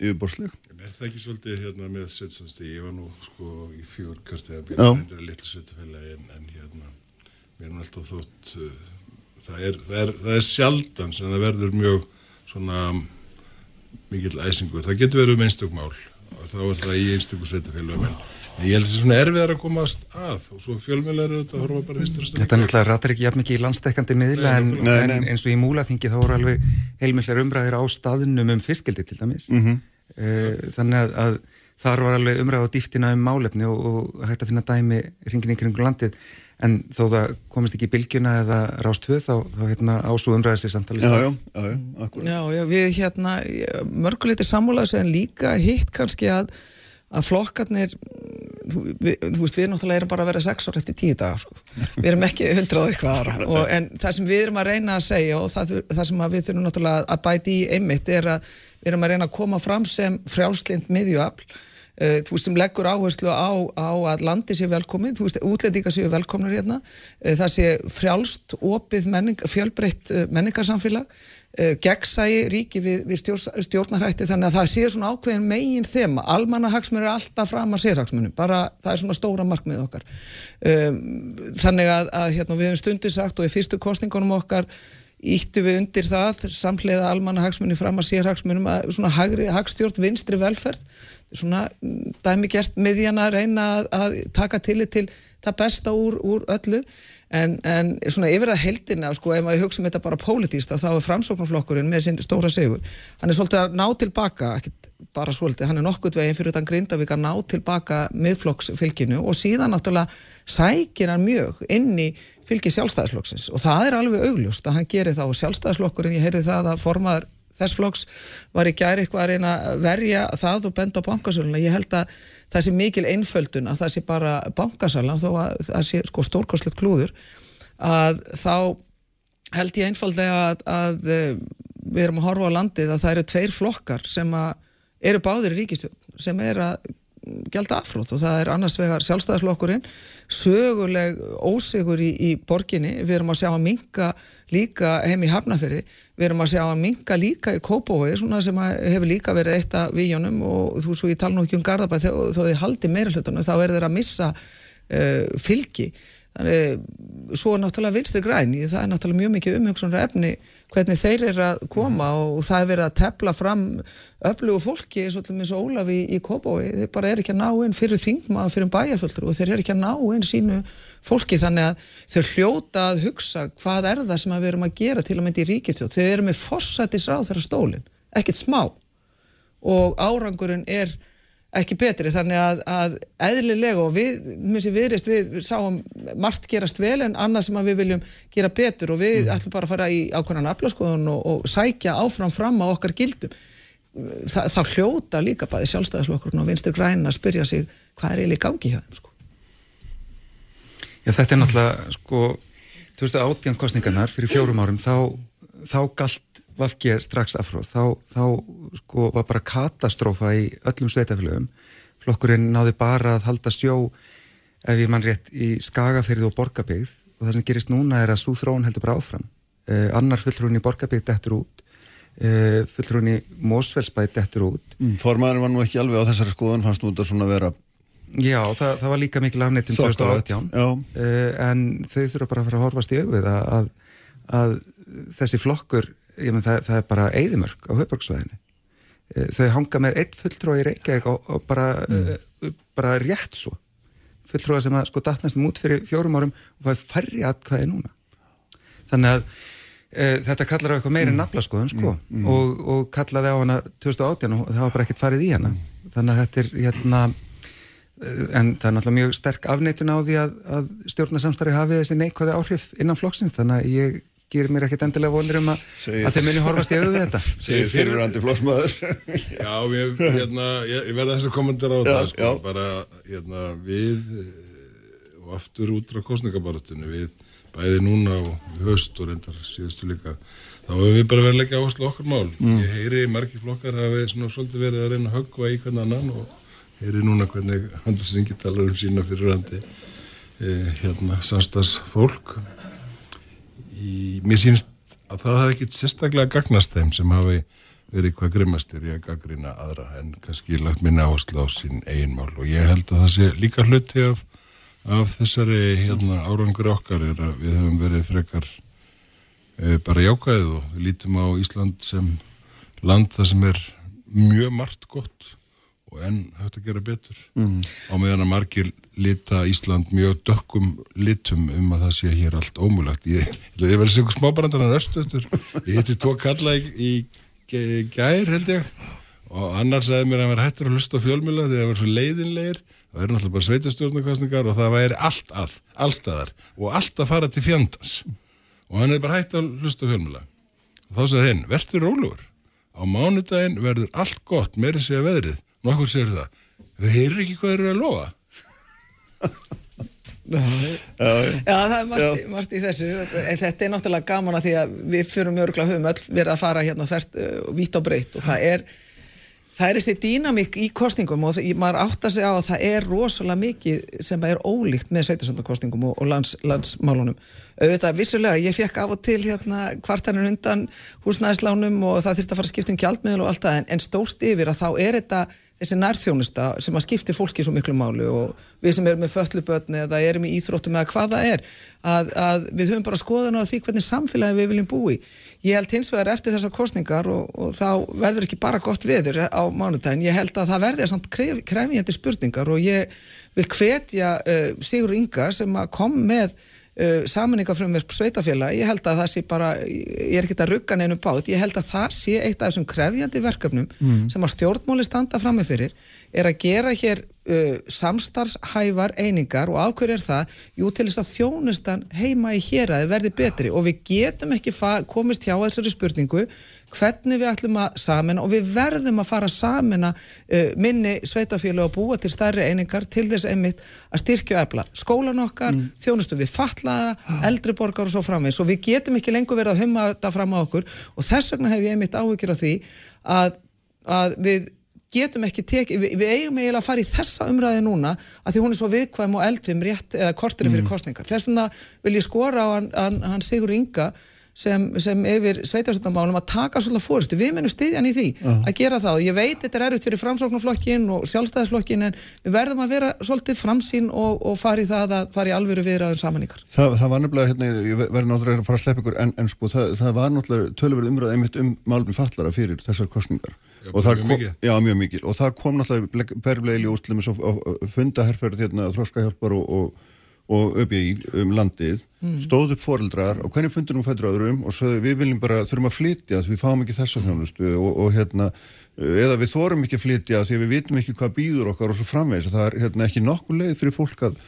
yfirborsleg. En er það ekki svolítið hérna með Sveinslandstíð, ég var nú sko í fjór kjörtið að byrja reyndir að litla sveitafélagi en, en hérna, mér er alltaf þótt, uh, það, er, það, er, það er sjaldan sem það verður mjög svona mikill æsingur. Það getur verið um einstök mál og þá er það í einstöku sveitafélagum en ég held að það er svona erfiðar að komast að og svo fjölmjölar eru þetta að horfa bara fyrstur Þetta er náttúrulega rættir ekki jafn mikið í landstekkandi miðla en, nei, nei. en eins og í múlaþingi þá voru alveg heilmillar umræðir á staðnum um fiskildi til dæmis mm -hmm. þannig að, að þar var alveg umræð á dýftina um málefni og, og hægt að finna dæmi hringin í kringu landið en þó það komist ekki í bylgjuna eða rástvöð þá, þá hérna, ású umræðið sér samtalið Já, já, já, já, já, já, við hérna mörguleiti sammálaðs en líka hitt kannski að að flokkarnir við, þú veist, við náttúrulega erum bara að vera sex ára eftir tíu dagar, sko. við erum ekki hundrað eitthvað ára, og, en það sem við erum að reyna að segja og það, það sem við þurfum náttúrulega að bæti í einmitt er að við erum að reyna að koma fram sem frjálslind miðjuafl, uh, þú veist, sem leggur áherslu á, á að landi sé velkomið, þú veist, útlendinga séu velkomnur hérna, uh, það sé frjálst, opið menning, fjölbreytt uh, menningarsamfélag gegnsægi ríki við, við stjórn, stjórnarhætti. Þannig að það sé svona ákveðin megin þema, almannahagsmunir er alltaf fram að sérhagsmunum, bara það er svona stóra markmið okkar. Um, þannig að, að hérna, við hefum stundu sagt og í fyrstu kostningunum okkar íttu við undir það samhliða almannahagsmunni fram að sérhagsmunum að svona hagstjórn vinstri velferð svona dæmi gert miðjan að reyna að, taka tillit til það besta úr, úr öllu En, en svona yfir að heldina, sko, ef maður hugsa um þetta bara pólitíst, þá er framsóknarflokkurinn með sinn stóra sigur. Hann er svolítið að ná tilbaka, bara svolítið, hann er nokkurt veginn fyrir utan Grindavík að ná tilbaka miðflokksfylginu og síðan náttúrulega sækir hann mjög inn í fylgi sjálfstæðisflokksins og það er alveg augljóst að hann gerir þá sjálfstæðisflokkurinn, ég heyrði það að formaður þess flokks var í gæri eitthvað að reyna að verja það og benda á bankasöluna. Ég held að það sé mikil einföldun að það sé bara bankasalan þó að það sé sko stórkostlegt klúður að þá held ég einfallega að, að við erum að horfa á landið að það eru tveir flokkar sem eru báðir í ríkistjón sem er að gelda afflót og það er annars vegar sjálfstæðarflokkurinn söguleg ósegur í, í borginni, við erum að sjá að minka líka heim í Hafnafjörði við erum að sjá að minka líka í Kópavói svona sem hefur líka verið eitt af víjónum og þú svo ég tala nú ekki um Garðabæð þó þið haldi meira hlutunum þá er þeir að missa uh, fylgi. Þannig svo er náttúrulega vinstri græni það er náttúrulega mjög mikið umhengsunar efni hvernig þeir eru að koma og það er verið að tepla fram öflugu fólki eins og Ólafi í, í Kópái þeir bara er ekki að ná inn fyrir þingma fyrir bæjarföldur og þeir eru ekki að ná inn sínu fólki. Þannig að þeir hljóta að hugsa hvað er það sem við erum að gera til að mynda í ríkistjóð þeir eru með forsættisráð þeirra stólin ekkert smá. Og árangurinn er ekki betri þannig að, að eðlilega og við, minnst ég viðrist, við sáum margt gerast vel en annað sem við viljum gera betur og við mm. ætlum bara að fara í ákvæmnan aflaskoðun og, og sækja áfram fram á okkar gildum. Þa, þá hljóta líka bæði sjálfstæðaslokkurinn og vinstir græna að spyrja sig hvað er í gangi hjá þeim sko. Já þetta er náttúrulega sko 2018 kostningarnar fyrir fjórum árum þá, þá galt Vafki strax afróð, þá, þá sko var bara katastrófa í öllum sveitafélögum. Flokkurinn náði bara að halda sjó ef ég mann rétt í skagafyrði og borgabygð og það sem gerist núna er að svo þróun heldur bara áfram. Eh, annar fullrún í borgabygð dettur út, eh, fullrún í Mósfellsbæð dettur út. Mm, Formaður var nú ekki alveg á þessari skoðun, fannst þú þetta svona vera... Já, það, það var líka mikil afnættum 2018 eh, en þau þurfa bara að fara að horfast í auðvið að, að, að þessi flokkur menn, það, það er bara eigðimörk á höfbruksvæðinu eh, þau hanga með eitt fulltrói í Reykjavík og, og bara, mm. uh, bara rétt svo fulltrói sem að sko datnast út fyrir fjórum árum og fæði færri atkvæði núna þannig að uh, þetta kallar á eitthvað meiri mm. naflaskoðun sko mm. mm. og, og kallaði á hana 2018 og það var bara ekkert farið í hana þannig að þetta er hérna en það er náttúrulega mjög sterk afneitun á því að, að stjórnarsamstari hafi þessi neikvæði áhrif innan flokksins þannig að ég gerir mér ekkert endilega vonir um að, að þeim muni horfast í auðvitað þetta. Segir fyrirrandi flósmaður. Já, ég, hérna, ég, ég verða þess að kommentera á já, það, sko, bara hérna, við og aftur út á kostningabarutunni, við bæði núna og höst og reyndar síðustu líka þá hefur við bara verið að leggja áherslu á okkar mál Mm. ég heyri margir flokkar hafi svona svolítið verið að reyna að höggva í hvern annan og heyri núna hvernig Anders Ingi talar um sína fyrir randi eh, hérna samstags fólk í, mér sínst að það hafi ekkit sérstaklega gagnast þeim sem hafi verið hvað grimmastir í að gaggrina aðra en kannski lagt minna áherslu á sín eigin mál. Og ég held að það sé líka hluti af, af þessari hérna, árangur okkar er að við höfum verið frekar e, bara jákvæðið og við lítum á Ísland sem land það sem er mjög margt gott enn hægt að gera betur. Mhm. á meðan að margir lita Ísland mjög dökkum litum um að það sé hér allt ómulagt ég, ég verði segur smábarandar en östuður ég hitti tvo kalla í, í gæ- gær held ég. Og annar sagði mér að hann var hættur að hlusta fjölmjöla að það var svo leiðinlegir. Það er náttúrulega bara sveitastjórnarkostningar og það væri allt að, allstaðar og allt að fara til fjandans. Og hann er bara hætt að hlusta fjölmjöla og þá sagði hinn, verður rólegur. Á mánudaginn verður allt gott meiri segja veðrið, nokkur segir það? Við heyrir ekki hvað þeir eru að lofa. Já, það er margt, margt í þessu. En þetta er náttúrulega gaman að því að við fyrir mjögurlega höfum öll verið að fara hérna þert uh, vítt og breytt og það er það er þessi dýnamík í kostningum og það, maður átta sig á að það er rosalega mikið sem er ólíkt með sveitasöndakostningum og, og lands, landsmálunum. Auðvitað vissulega, ég fekk af og til hérna kvartanir undan húsnæðislánum og það þurfti að fara að skipta um gjaldmiðl og allt það en, en stórt yfir að þá er þetta þessi nærþjónusta sem að skipti fólki svo miklu máli og við sem erum með föllubötni eða erum í íþróttum eða hvað það er að, að við höfum bara skoðan á því hvernig samfélagi við viljum búi ég held hins vegar eftir þessar kostningar og, og þá verður ekki bara gott viður á mánudagin, ég held að það verði samt kref, krefjandi spurningar og ég vil hvetja uh, Sigur Inga sem kom með Uh, samaningafrumverk sveitafélag, ég held að það sé bara ég er ekki að rugga neinum bát. Ég held að það sé eitt af þessum krefjandi verkefnum Mm. sem að stjórnmáli standa frammi fyrir er að gera hér uh, samstarfshæfar einingar og áhverju er það jú til þess að þjónustan heima í héræði verði betri. Og við getum ekki komist hjá þessari spurningu hvernig við ætlum að samina og við verðum að fara að samina uh, minni sveitafélag og búa til stærri einingar til þess einmitt að styrkja og efla skólan okkar, mm. þjónustu við fatlaða, eldri borgar og svo framvegis. Og við getum ekki lengur verið að humma þetta fram á okkur. Og þess vegna hef ég einmitt áhugir af því að, að við getum ekki tekið, við, við eigum eiginlega að fara í þessa umræði núna að því hún er svo viðkvæm og eldfim rétt eða kortri fyrir Mm. kostningar. Þess vegna vil ég skora á hann, hann, hann Sigur Inga sem, sem yfir sveitarstofnamálum að taka svolítið fórustu. Við munum styðjan í því Já. að gera það og ég veit þetta er erfitt fyrir framsóknarflokkin og sjálfstæðisflokkin en við verðum að vera svolítið framsýn og, og fara í það að fara í alvöru viðraðum samaníkar. Það, það var nefnilega, hérna, ég verði náttúrulega að fara að sleppa ykkur, en, en sko, það, það var náttúrulega tölverið umræð einmitt um málum fallara fyrir þessar kostningar. Og það mjög kom, mikið. já, mjög mikil. Og það kom náttúrulega berflegili ústlum svo fundaherferð hérna, þróskahjálpar og, og, og öbji um landið, Mm. stóð upp foreldrar og hvernig fundur um fættur öðrum og svo við viljum bara, þurfum að flytja því við fáum ekki þessa þjónustu og, og hérna, eða við þorum ekki að flytja því við vitum ekki hvað býður okkar og svo framvegis það er hérna, ekki nokkuð leið fyrir fólk að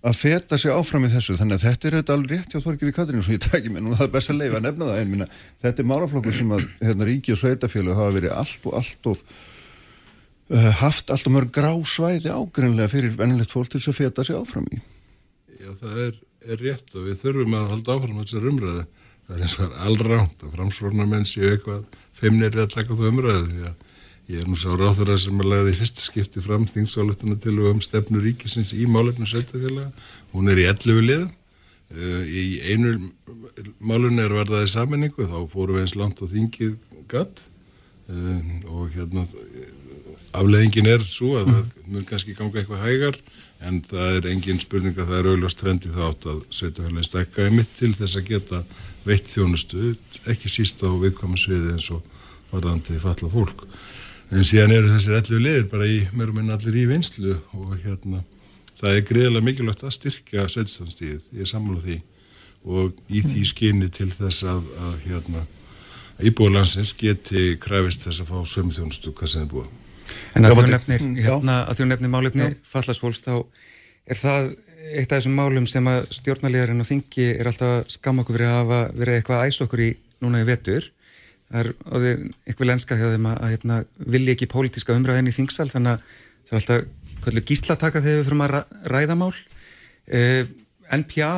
að feta sig áfram í þessu. Þannig að þetta er þetta alveg rétt hjá Þorgir í Katrínu svo ég tæki mér. Nú það er best að leifa að nefna það en minna, þetta er málaflokkur sem að hérna, ríki og sveitafjölu hafa verið allt og allt of uh, haft allt og mörg grá svæði ágreinlega fyrir vennilegt fólk til þess að feta sig áfram í. Já, það er, er rétt og við þurfum að halda áfram þessar umræðu. Það er eins og er allránt að framsvornarmenn séu eitthvað feimnir að taka þú umræðu því að ég er nú sá ráþurra sem að lagði í fyrsta skipti fram þingsáletuna til um stefnu ríkisins í málefnu sveitafélaga. Hún er í 11 liðum. Uh, í einu málunni er verðaði saminningu þá fórum við eins langt og þingið gatt uh, og hérna afleðingin er svo að það mun kannski ganga eitthvað hægar en það er engin spurning að það er auðvitað trendi þátt að sveitafélagin stekka í mitt til þess að geta veitt þjónustu, ekki síst á viðkvæma sviði eins og varðandi falla fólk. En síðan eru þessir allir liðir bara í, mér og minn allir í vinslu og hérna það er greiðilega mikilvægt að styrkja sveitstafnstíðið, ég er sammála því og í því skyni til þess að, að hérna íbúðalansins geti kræfist þess að fá sömu þjónustu hvað sem þið búa. En að Matti. nefnir, Mm, hérna, málefni fallasfólks, þá er það eitt af þessum málum sem að stjórnarliðarinn og þingi er alltaf að skamma okkur fyrir að hafa verið eitthvað að æsa okkur í núna í vetur. Það er eitthvað lenska hjá þeim að, að hérna, vilja ekki pólitíska umræðin í þingsal, þannig að það er alltaf kvöldu gíslataka þegar við fyrir að ræða mál. Eh, NPA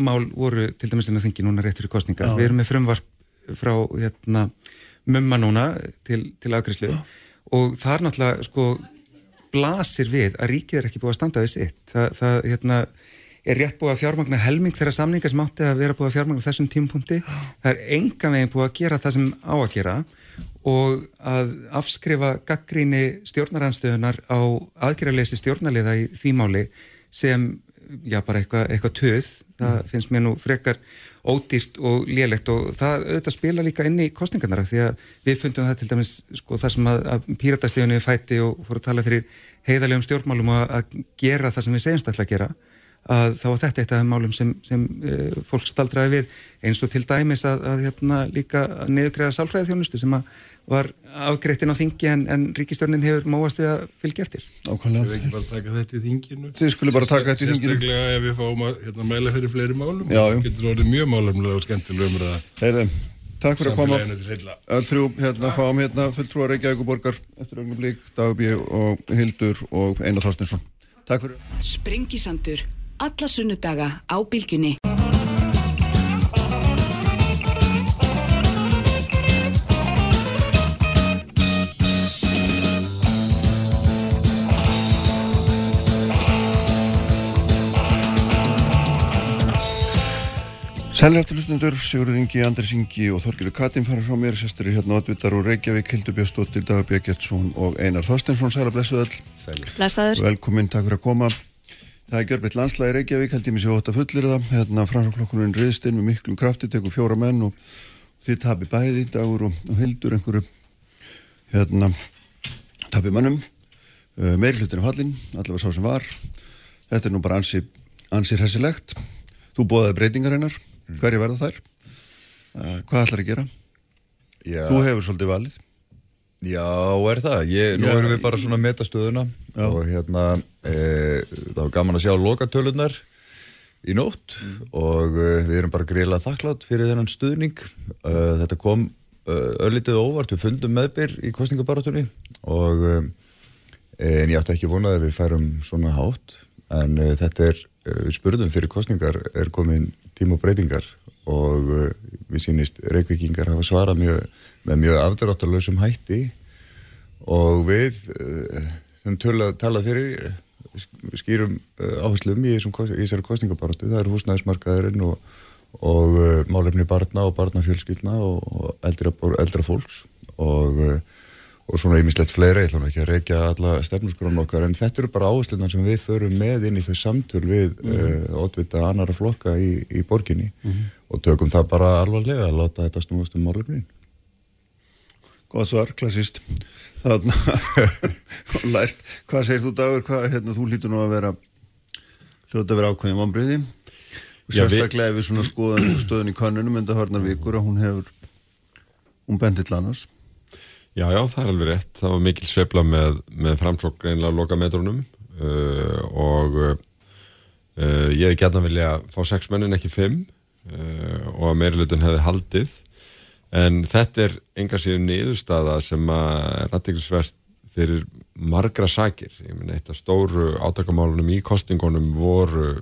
mál voru til dæmis en að þingi núna rétt fyrir kostningar. Já. Við erum með frumvarp frá hérna, mumma núna til, til afgriðslu og það er náttúrulega sko blasir við að ríkið er ekki búið að standa við sitt. Það, það hérna, er rétt búið að fjármagna helming þeirra samningar sem átti að vera búið að fjármagna þessum tímapunkti. Það er enga veginn búið að gera það sem á að gera og að afskrifa gaggríni stjórnaranstöðunar á aðgerraleysi stjórnarliða í því máli sem já bara eitthvað eitthva töð. Það finnst mér nú frekar ódýrt og lélegt og það auðvitað spila líka inn í kostningarnar því að við fundum það til dæmis sko þar sem að, að píratastíðunni fætti og fóru að tala fyrir heiðalegum stjórnmálum að gera það sem við segjumst alltaf að gera að þá var þetta eitt af málum sem, sem uh, fólk staldraði við eins og til dæmis að, að hérna líka neðugræða sálfræði þjónustu sem að var afgreittinn á þingi en, en ríkistjórnin hefur móast við að fylgja eftir. Ákvæmlega. Við ekki bara taka þetta í þinginu. Þið skulle bara taka þetta í þinginu. Sérstaklega ef við fáum að hérna, mæla fyrir fleiri málum. Já, já. Getur orðið mjög málumlega og skemmtilega umræða. Heyrðu, takk fyrir að koma. Öll þrjú, hérna, fáum hérna fulltrúar Reykjavík og borgar eftir ögnum blík, Dagbí og Hildur og Einar Þorstinsson. Takk fyrir. Alla sunnudaga á eftir hlustundur, Sigurður Ingi, Andris Ingi og Þorgilu Katin fara frá mér, sestur í hérna Oddvitar og Reykjavík, Hildur Björnsdóttir, Dagur Björgjertsson og Einar Þorstinsson. Sæla blessuð öll. Sælir. Blessaður. Velkomin, takk fyrir að koma. Það er gjörbitt landslægi Reykjavík, held ég mér sér ótt að fullir það. Hérna framsóknokkurinn riðstinn með miklum krafti, tekur fjóra menn og þið tapi bæði, Dagur og, og Hildur, einhverju hérna tapi mannum. Uh, meiri hlutin af hallin, allavega sá sem var. Þetta er nú bara ansi, ansi hressilegt. Þú bóðaði breytingar hennar. Hverju verða þær? Uh, hvað ætlar að gera? Já. Þú hefur svolítið valið. Já, er það. Ég, nú erum við bara svona að meta stöðuna Já. og hérna, e, það var gaman að sjá lokatölunar í nótt og e, við erum bara greiðlega þakklátt fyrir þennan stuðning. E, þetta kom e, örlítið óvart, við fundum meðbyr í kostningabaratunni og e, en ég átti ekki vonað að við færum svona hátt en e, þetta er, við spurðum fyrir kostningar er komin tíma og breytingar og við sýnist reykvikingar hafa svarað mjög, með mjög afdráttalösum hætti og við uh, sem töla, talað fyrir skýrum uh, áherslum í, þessari kostningabaratu, það er húsnæðismarkaðurinn og, og málefni barna og barnafjölskyldna og, eldra, eldra fólks og og svona ýmislegt fleira, ég ætla nú ekki að reykja alla stefnusgránu okkar, en þetta eru bara áherslunar sem við förum með inn í þau samtöl við mm. uh, ótvita annara flokka í, í borginni og tökum það bara alvarlega að láta þetta snúast um málefnin. Góð svar, klassist. Þannig að lært. Hvað segir þú dagur? Hvað, hérna, þú hlýtur nú að vera hljóta að vera ákveðin vonbriði. Já, við- Sérstaklega ef við svona skoðan stöðun í kannunum enda harnar vikur að hún hefur hún bendir til annars. Já, já, það er alveg rétt. Það var mikil sveifla með, með framsók greinlega loka metrónum uh, og uh, ég hefði gætna vilja fá sex mennin ekki fimm uh, og að meirilutin hefði haldið en þetta er enga síðan niðurstaða sem að er aðteglisvert fyrir margra sakir. Ég minn eitt af stóru átakamálunum í kostingunum voru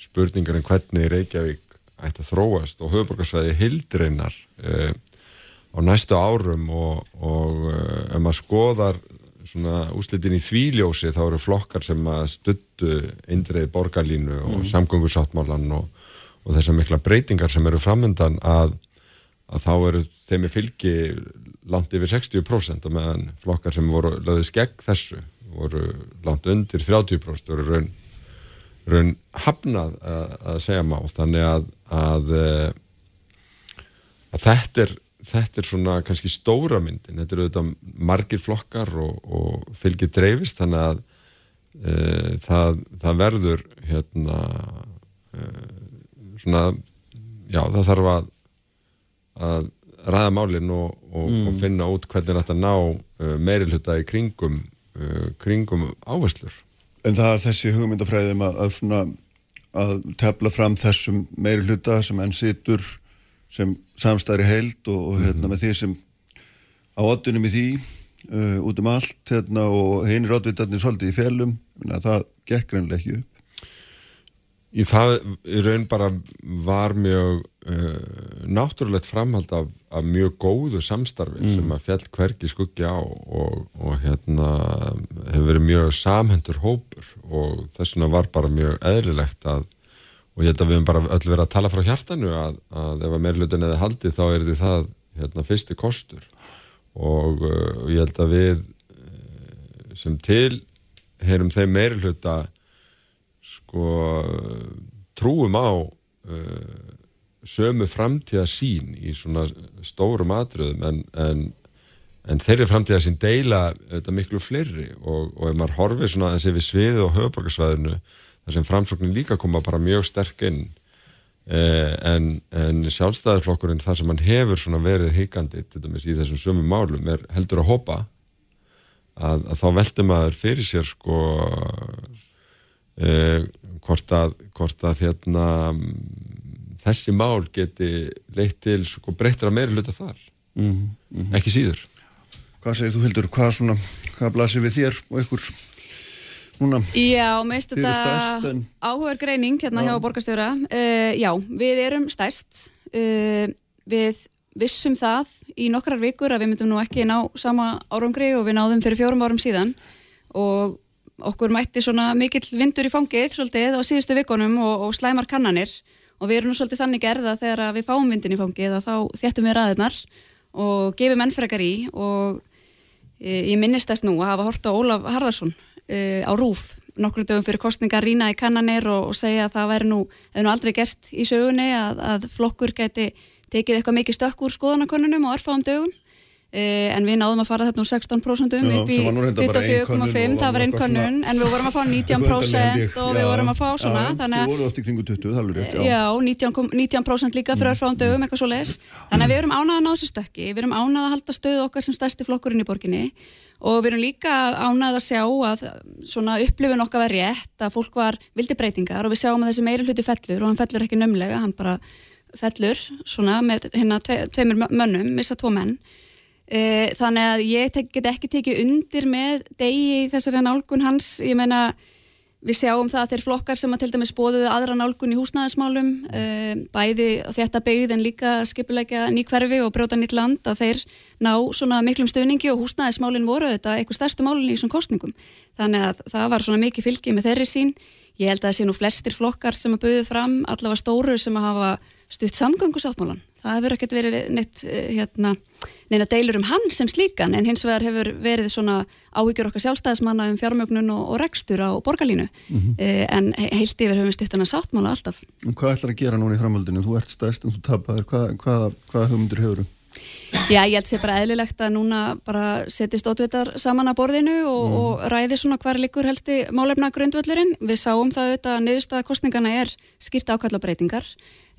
spurningar um hvernig Reykjavík ætti að þróast og höfuborgarsvæði hildreinar uh, á næstu árum og, og uh, ef maður skoðar svona úslitin í þvíljósi þá eru flokkar sem að stuttu indriði borgarlínu og Mhm. samgöngusáttmálan og, og þessar mikla breytingar sem eru framöndan að, að þá eru þeim í fylgi langt yfir 60% og meðan flokkar sem voru löðist gegn þessu voru langt undir 30% voru raun, raun hafnað að, að segja má þannig að, að, eh, að þetta er þetta er svona kannski stóra myndin þetta eru auðvitað margir flokkar og, og fylgir dreifist þannig að e, það, það verður hérna e, svona já það þarf að að ræða málinn og, og, Mm. og finna út hvernig þetta ná uh, meirilhuta í kringum uh, kringum áherslur En það er þessi hugmyndafræðum að, að svona að tefla fram þessum meiri hluta sem enn situr sem samstæri heild og, og hérna með því sem á oddunum í því uh, út um allt hérna og heinir oddvitarnir svolítið í felum, það gekk reynilega ekki upp. Í það í raun bara var mjög uh, náttúrulegt framhald af, af mjög góðu samstarfi Mm. sem að fjall hvergi skuggi á og, og hérna hefur verið mjög samhendur hópur og þess vegna var bara mjög eðlilegt að og ég held að við höfum bara öll verið að tala frá hjartanu að, að ef að meirlutin eða haldið þá er því það hérna, fyrsti kostur. Og uh, ég held að við uh, sem til heyrum þeim meirluta sko trúum á uh, sömu framtíða sín í svona stórum atriðum en, en, en þeirri framtíða sín deila þetta miklu fleiri. Og, og ef maður horfið svona þessi við sviðið og höfuborgarsvæðinu þar sem framsóknin líka koma bara mjög sterk inn. Eh, en, en sjálfstæðarflokkurinn þar sem hann hefur svona verið dæmis í þessum sömu málum er heldur að hopa að, að þá veldur maður fyrir sér sko eh, hvort að, hvort að hérna, mm, þessi mál geti leitt til sko, breyttra meiri hluta þar. Mhm, mhm. ekki síður. Hvað segir þú Hildur, hvað svona, hvað blasir við þér og ykkur núna? Já, eruð stærst, þetta en- áhugaður greining hérna Já. hjá borgarstjóra. Uh, já, við erum stærst. Uh, við vissum það í nokkrar vikur að við myndum nú ekki ná sama árangri og við náðum fyrir fjórum árum síðan og okkur mætti svona mikill vindur í fangið svolítið á síðustu vikunum og, og slæmar kannanir og við erum nú svolítið þannig gerða þegar við fáum vindin í fangið að þá þéttum við ræðirnar og gefum enn frekar í og e, ég minnist þess nú að hafa hort á Ólaf Harðarsson á Rúf nokkrum dögum fyrir kostningar rýna í kannanir og, og segja að það væri nú, nú aldrei gerst í sögunni að, að flokkur gæti tekið eitthvað mikið stökk úr skoðanakonunum og örfáum dögum. E, en við náðum að fara þetta úr 16% Já, upp í sem var nú reyndar bara ein könnun og 24,5 það var einn svona- en við vorum að fá 19% og við vorum að fá svona Já, þannig að voruð oft í kringu 20, það alveg rétt, já. Já, 19, kom- 19% líka fyrir örfáum dögum, eitthvað svo leis. Þannig að við erum ánað að ná þessu stökki, við erum ánað að halda stöðu okkar sem stærsti flokkurinn í borginni og við erum líka ánað að sjá að svona upplifun okkar var rétt, að fólk var vildi breytingar og við sjáum að þessi meiri hluti fellur og hann fellur ekki nömlega, hann bara fellur svona með hérna tve, tveimur mö- mönnum, missa tvo menn. E, þannig að ég get ekki tekið undir með degi í þessari nálgun hans, ég meina Við sjáum það að þeir flokkar sem að til dæmis bóðuðu aðra nálgun í húsnæðismálum, uh, bæði þetta byggð en líka skipulegja ný hverfi og brjóta nýtt land, að þeir ná svona miklum stöðningi og húsnæðismálin voru þetta eitthvað stærstu málin í þessum kostningum. Þannig að það var svona mikið fylgi með þeirri sín. Ég held að það sé nú flestir flokkar sem að buðu fram, allavega stóru sem að hafa stutt samgöngusáttmálan. Það hefur ekkert verið neitt, eh, hérna, neina deilur um hann sem slíkan en hins vegar hefur verið svona áhyggjur okkar sjálfstæðismanna um fjármögnun og, og rekstur á borgarlínu Mhm. eh, en he- heilt yfir höfum við stutt hann að sáttmála alltaf. En Hvað ætlar að gera núna í framhaldinu? Þú ert stærst en þú tapaðir, hvað, hvað, hvað hugmyndir hefur Já, ég held sé bara eðlilegt að núna bara setjist ótvitar saman að borðinu og, Mm. og ræði svona hvar likur helsti málefna grundvöllurinn. Við sáum það auðvitað að niðurstaða kostningana er skýrt ákalla breytingar.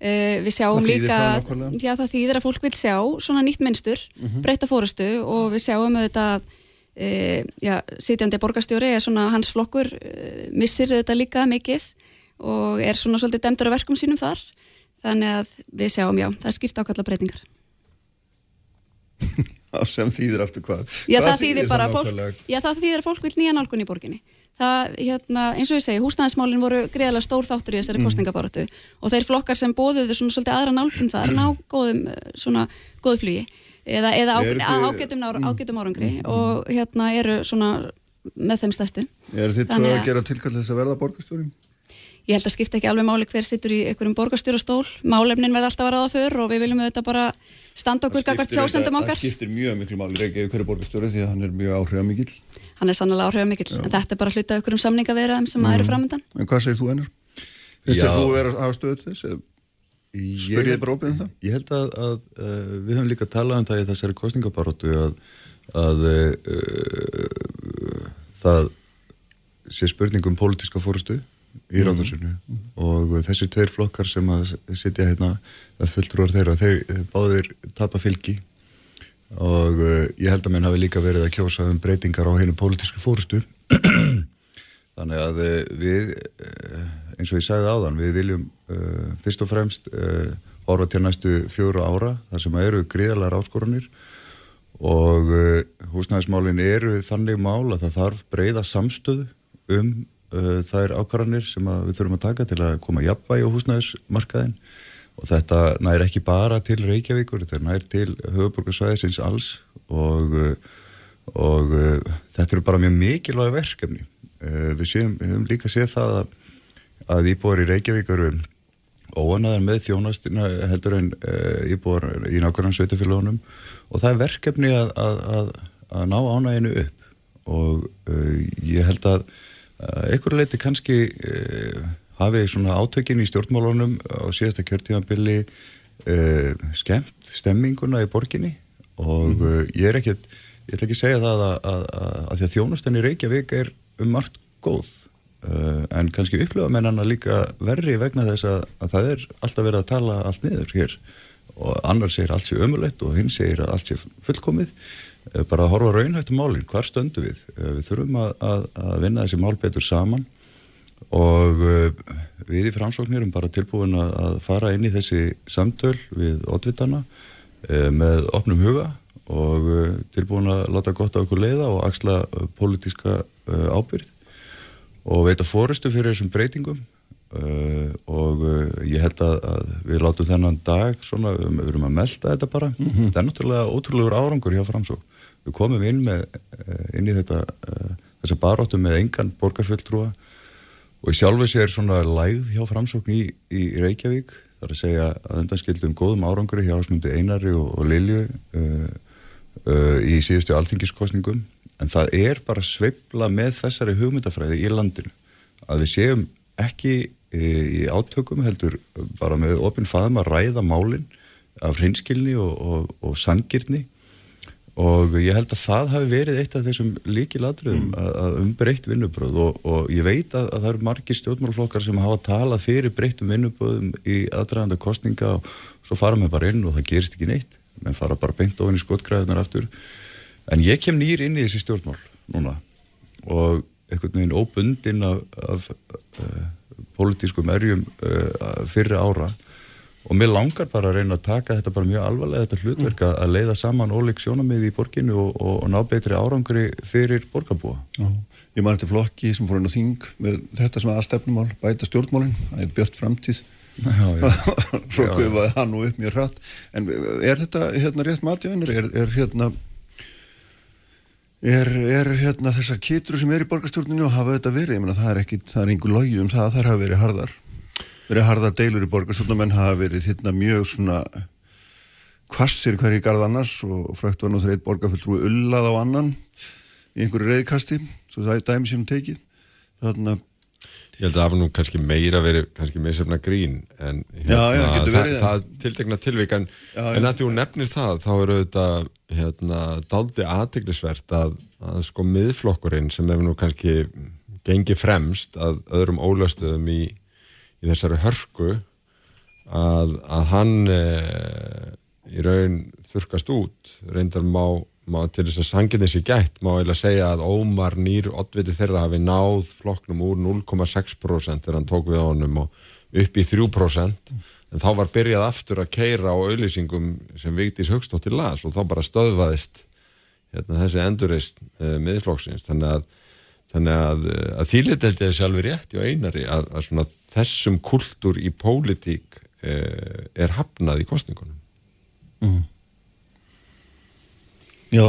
Uh, við sjáum þýðir líka, já það þýðir að fólk vil sjá svona nýtt mynstur, Mhm. breyta fórustu og við sjáum auðvitað að uh, já, sitjandi borgarstjóri er svona hans flokkur uh, missir auðvitað líka mikið og er svona svolítið dæmdur af verkum sínum þar. Þannig að við sjáum, já, það er skýrt ákalla breytingar. sem þýðir aftur hvað? Já, Hvað það þýðir bara það fólk, já, það þýðir að fólk vil nýja nálgun í borginni. Það, hérna, eins og ég segi, húsnæðismálin voru greiðlega stór þáttur í þessari Mm. mm. kostningabaratu og þeir flokkar sem bóðuðu svona svolítið aðra nálgun þar ná góðum, eh, svona, góðu flugi eða, eða á, þið- ágætum, nára, Mm. ágætum árangri og hérna eru svona með þeim stæstu. Er þið Þannig að að- gera tilkall þess að verða borgarstjóri? Ég held að skipta ekki alveg máli hver sittur í einhverjum borgarstjórastól, málefnin verða alltaf að ráða fyrr og við viljum auðvitað bara standa okkur gagvart kjósendum það okkar. skiptir mjög miklu máli Reykjavík hverju borgarstjóri því að hann er mjög áhrifamikill. Hann er sannlega áhrifamikill, en þetta er bara hluta okkur um samningaverðum sem Mm. eru framöndan. En hvað segir þú ennur? Þú vera að stöðu þess? ég bara opið um það? Ég held að, að uh, við höfum líka talað um það í þessari kostningabaróttu að, að uh, það sé spurning um pólitíska fórustu í Mhm. ráðarsinu og þessi tveir flokkar sem að sitja hérna að fulltrúar þeirra, þeir báðir tapa fylgi og uh, ég held að menn hafi líka verið að kjósa um breytingar á hennu pólitísku fórustu þannig að uh, við uh, eins og ég sagði áðan, við viljum fyrst og fremst horfa til næstu fjóru ára þar sem eru gríðalega áskorunir og húsnæðismálin eru þannig mál að það þarf breyða samstöðu um þær ákvarðanir sem við þurfum að taka til að koma jafnvægi á húsnæðismarkaðin og þetta nær ekki bara til Reykjavíkur, þetta nær til höfuborgarsvæðisins alls. Og, uh, og uh, þetta eru bara mjög mikilvæg verkefni. Uh, við, séum, höfum líka séð það að, að íbúar í Reykjavík eru óanaðar með þjónastina heldur en íbúar í nákvæmlega sveitafélagunum og það er verkefni að, að, að, ná ánæginu upp. Og ég held að einhverju leiti kannski uh, hafi svona átökin í stjórnmálunum á síðasta kjörtímanbili uh, skemmt stemminguna í borginni og uh, ég er ekkert, ég ætla ekki að segja það að, að, að, að því að þjónustan í Reykjavík er um margt góð uh, en kannski upplifa menn hana líka verri vegna þess að, að það er alltaf verið að tala allt niður hér. Og annar segir allt sé ömulegt og hinn segir að allt sé fullkomið. Bara að horfa raunhættu málinn, hvar stöndu við? Við þurfum að, að, að vinna þessi mál betur saman og uh, við í framsóknir erum bara tilbúin að, fara inn í þessi samtöl við oddvitana uh, með opnum huga og uh, tilbúin að láta gott á okkur leiða og axla pólitíska uh, ábyrð og veita fórustu fyrir þessum breytingum. Og ég held að, við látum þennan dag svona, við, erum að melda þetta bara. Þetta er náttúrulega ótrúlegur árangur hjá framsók við komum inn, með, inn í þetta þessa baróttu með engan borgarfjöldtrúa og sjálfur sér svona lægð hjá framsókn í, í Reykjavík þar að segja að undanskildum góðum áranguri hjá ásmundu Einari og, og Lilju uh, uh, í síðustu alþingiskostningum en það er bara sveifla með þessari hugmyndafræði í landinu. Að við séum ekki e, í átökum heldur bara með opinn faðum að ræða málinn af hreinskilni og, og, og sangirni og ég held að það hafi verið eitt af þessum líkiladröðum að, að um breytt vinnubröð og, og ég veit að, að það eru margir stjórnmálflokkar sem hafa talað fyrir breyttum vinnubröðum í aðdraganda kostninga og svo fara með bara inn og það gerist ekki neitt. Menn fara bara beint ofin í skotgræðunar aftur. En ég kem nýr inn í þessi stjórnmál núna og einhvern veginn óbundin af, af uh, pólitískum erjum uh, fyrir ára og mér langar bara að reyna að taka þetta bara mjög alvarlega þetta hlutverk að að leiða saman ólík sjónamið í borginu og, og, og ná betri árangri fyrir borgarbúa. Já, ég man eftir flokki sem fór inn á þing með þetta sem aðstefnumál, bæta stjórnmálin það er björt framtíð. Svo gufaði það nú upp mjög hratt. En er þetta hérna rétt mati er, er hérna er, er hérna þessar kitru sem er í borgarstjórninu og hafa þetta verið, ég meina það er ekki það er einhver logi um það að þær hafa verið harðar verið harðar deilur í borgarstjórnum en hafa verið hérna mjög svona kvassir hverju garð annars og frækt var nú þeir eitt borgarfulltrúi ullað á annan í einhverju reyðkasti svo það er dæmi sem tekið. Þannig að Ég held að það var nú kannski meira verið kannski meðsefna grín en hérna, Já, já, getur það, en- það tiltekna tilvík en, Já, en að því hún nefnir það þá eru auðvitað hérna, daldi aðteglisvert að, að sko miðflokkurinn sem hefur nú kannski gengið fremst að öðrum ólöstuðum í, í þessari hörku að, að hann e, í raun þurkast út. Reyndar má, má til þess að sanginni sér gætt má eiginlega segja að Ómar nýr oddviti þeirra hafi náð flokknum úr 0,6% þegar hann tók við honum og upp í 3% en þá var byrjað aftur að keira á auðlýsingum sem Vigdís Högstóttir las og þá bara stöðvaðist hérna, þessi endurist uh, miðflokksins. Þannig að, þannig að, eh, að þýlit held ég sjálfur rétt í einari að, að svona þessum kultúr í pólitík uh, er hafnað í kostningunum mm. Já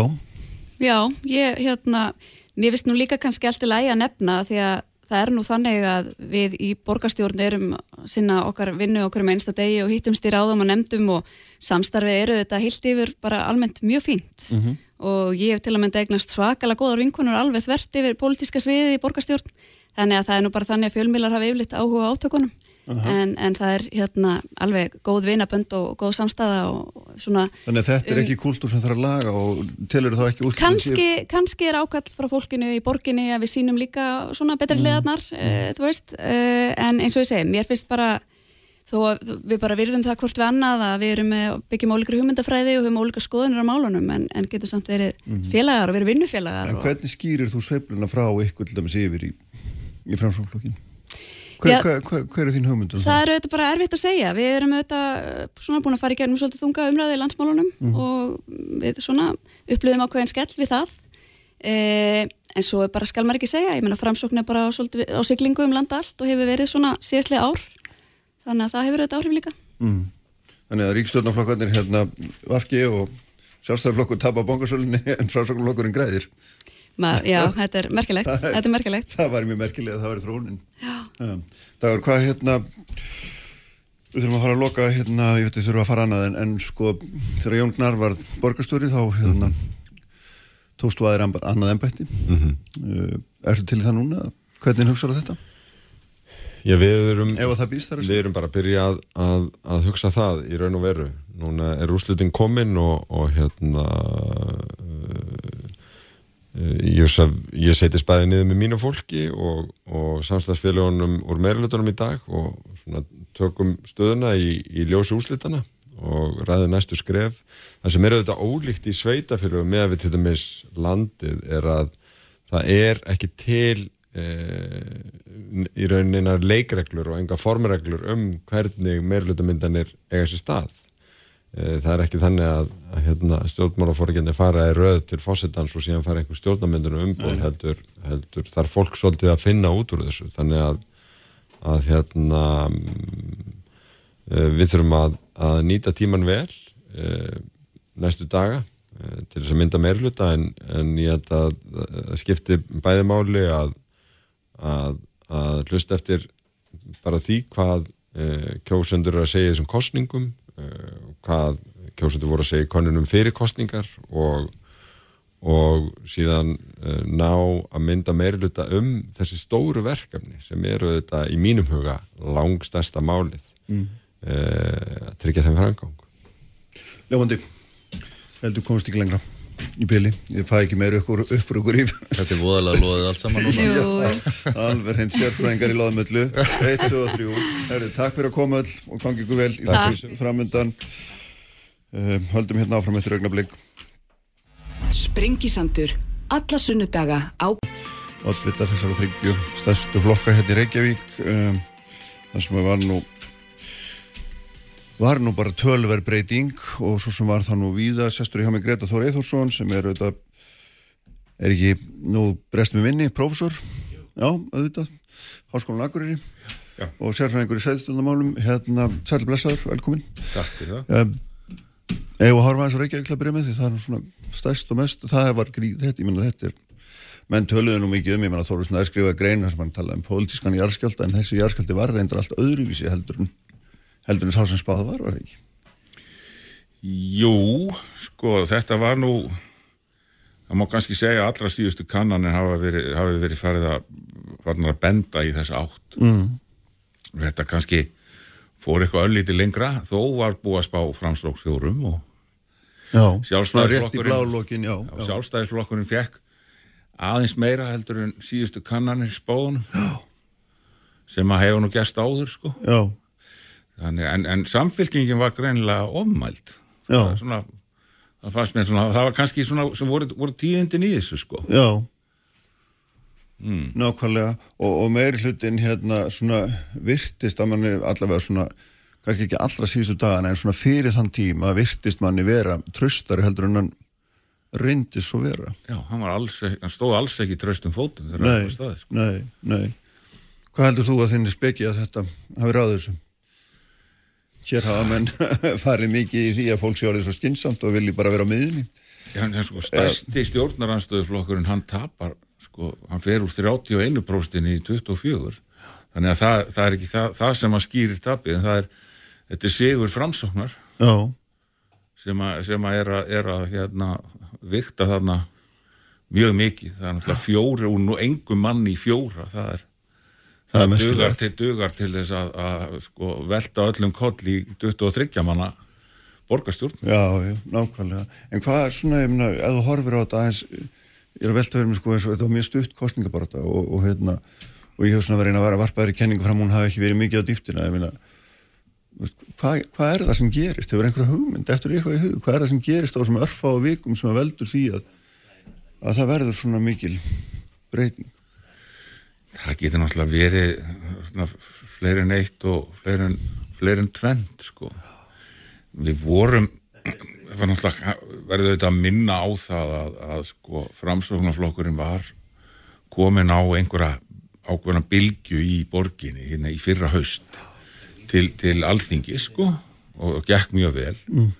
Já, ég, hérna, mér finnst nú líka kannski allt í lagi að nefna því að það er nú þannig að við í borgarstjórn erum sinna okkar vinnu okkur um einsta degi og hittumst í ráðum og nefndum og samstarfið eru þetta heilt yfir bara almennt mjög fínt. Mhm. og ég hef til að mynda eignast svakalega góðar vinkunur alveg þvert yfir pólitíska sviðið í borgarstjórn. Þannig að það er nú bara þannig að fjölmilar hafa yfirleitt áhuga á átökunum Aha. en, en það er hérna alveg góð vinabönd og góð samstæða og svona Þannig að þetta er ekki kultúr sem þarf að laga og telur þá ekki úr kannski, kannski er ákall frá fólkinu í borginni að við sínum líka svona betri Mm. hliðarnar, uh, þú veist uh, en eins og ég segi, mér finnst bara þó að við bara virðum það hvort við annað að við erum með, byggjum ólíkri hugmyndafræði og höfum ólíkar skoðunir á málunum en, en getum samt verið Mhm. félagar og verið vinnufélagar En og, hvernig skýrir þú sveifluna frá ykkur til dæmis yfir í, í framsóknflokkin? Hver, hver, hver, hver er þín hugmyndum? það er auðvitað bara erfitt að segja við erum auðvitað uh, svona búin að fara í gegnum svolítið þunga umræði í landsmálunum Mhm. og við svona upplöðum ákveðin skell við það e, en svo bara skal maður ekki segja, ég meina framsókn er bara á, svolítið, á siglingu um landa allt og hefur verið svona síðastlega ár þannig að það hefur auðvitað áhrif líka Mm. Þannig að ríkstjórnarflokkarnir hérna Vafki og sjálfstæðarflokkur tapa bóngasölinni en framsóknarflokkurinn græðir. Ma, Já, þetta er merkilegt, Það er- þetta er merkilegt Það var mjög merkilega að það var þróunin. Já. Um, Dagur, hvað hérna, við þurfum að fara að loka hérna, ég veit við þurfum að fara annað en, en sko þegar Jón Gnar varð borgarstjóri þá hérna tókstu aðeir amba- annað embætti. Mhm. uh, ertu til í það núna? Hvernig hugsaðu þetta? Já, við erum, að býst að við erum bara að byrja að, að, að hugsa það í raun og veru. Núna er úrslutin komin og, og hérna uh, hugsa- ég seti spæði niður með mínu fólki og, og samstagsfélagunum úr meirilutunum í dag og tökum stöðuna í, í ljósi úrslitana og ræði næstu skref. Það sem er auðvitað ólíkt í sveitafélagum með að við til dæmis landið er að það er ekki til e, í rauninna leikreglur og enga formreglur um hvernig meirlutamyndanir eiga sér stað. E, það er ekki þannig að, að hérna, stjórnmálafóringinni fara í röð til fósittans og síðan fara einhver stjórnamyndinu umbúð heldur, heldur þar fólk svolítið að finna út úr þessu. Þannig að, að hérna mm, e, við þurfum að, að nýta tíman vel e, næstu daga eh, til þess að mynda meirluta en, en ég held að skipti bæði máli að, að, að hlusta eftir bara því hvað kjósendur eru að segja þessum kostningum hvað kjósendur voru að segja konunum fyrir kostningar og, og síðan uh, ná að mynda meirluta um þessi stóru verkefni sem eru þetta í mínum huga langstærsta málið Mm. uh, að tryggja þeim framgang Ljófandi, heldur komast ekki lengra í byli, ég fæ ekki uppur ykkur í Þetta er voðalega loðið allt saman alveg hreint sérfræðingar í loðmöllu 1, 2 og 3 Herri, Takk fyrir að koma öll og gangi ykkur vel í þessu sem framundan um, Höldum hérna áfram eftir augnablík Sprengisandur. Alla sunnudaga á Oddvita þessara þryggju stærstu flokka hérna í Reykjavík um, það sem var nú var nú bara tölver breyting og svo sem var það nú víða sestur í hjá mig Greta Þór Eithórsson sem er auðvitað er ekki nú brest með minni, prófessor já, auðvitað, Háskólan Akureyri Já. og sérfræðingur í sæðstundamálum hérna, sæl blessaður, velkomin Takk fyrir það. um, Ef að horfa eins og Reykjavík að byrja með því það er nú svona stærst og mest það var gríð, þetta, ég menna þetta er menn töluðu nú mikið um, ég menna Þóru Snæður skrifaði grein þar sem hann talaði um pólitískan jarðskjálta en þessi jarðskjálti var reyndar allt öðruvísi heldur en heldur en sá sem spáð var, var það ekki? Jú, sko, þetta var nú, það má kannski segja að allra síðustu kannanir hafa verið, hafi verið farið að, að benda í þessa átt. Mm. Þetta kannski fór eitthvað öllítið lengra, þó var búið að spá framslóksfjórum og sjálfstæðisflokkurinn sjálfstæðisflokkurinn fekk aðeins meira heldur en síðustu kannanir spáðunum já. sem að hefur nú gæst áður, sko. Já, Þannig, en, en samfélkingin var greinilega ofmæld. Já. Það, svona, það fannst mér svona, það var kannski svona sem voru, voru tíðindin í þessu sko. já Mm. nákvæmlega og, og meiri hlutin hérna svona virtist að manni allavega svona kannski ekki allra síðustu dagana en svona fyrir þann tíma virtist manni vera tröstari heldur en hann reyndist svo vera Já, hann, alls, hann stóð alls ekki tröstum fótum Nei, var staðið sko. nei, nei Hvað heldur þú að þinni speki að þetta hafi ráð þessu? Hér hafa menn farið mikið í því að fólk sé orðið svo skinsamt og vilji bara vera á miðunni Já, hann, sko, stærsti stjórnaranstöðuflokkurinn hann tapar, sko, hann fer úr 31% í 24 þannig að það, það er ekki það, það sem að skýrir tapið, en það er þetta er sigur framsóknar. Já, sem að, sem að er að, er að hérna, vikta þarna mjög mikið, það er náttúrulega fjóri og nú engum manni í fjóra það er Það er það merkilegt. Dugar til, dugar til þess að, að sko, velta öllum koll í 23 manna borgarstjórn já, já, nákvæmlega En hvað er svona, ég meina, ef þú horfir á þetta aðeins ég er að velta verið mér sko þetta var mjög stutt kostningabarata og, og hérna og ég hef svona verið að vera að varpa þér í kenningu fram hún hafi ekki verið mikið á dýftina ég meina hvað, hvað er það sem gerist? Hefur einhverja hugmynd eftir eitthvað í hug? Hvað er það sem gerist á þessum örfa og vikum sem að veldur því að, að það verður svona mikil breyting? Það getur náttúrulega verið svona, fleiri en eitt og fleiri en, fleiri en tvend sko. við vorum verður auðvitað að minna á það að, að sko framsóknarflokkurinn var komin á einhverja ákveðna bylgju í borginni hérna í fyrra haust til, til alþingi sko og gekk mjög vel Mm.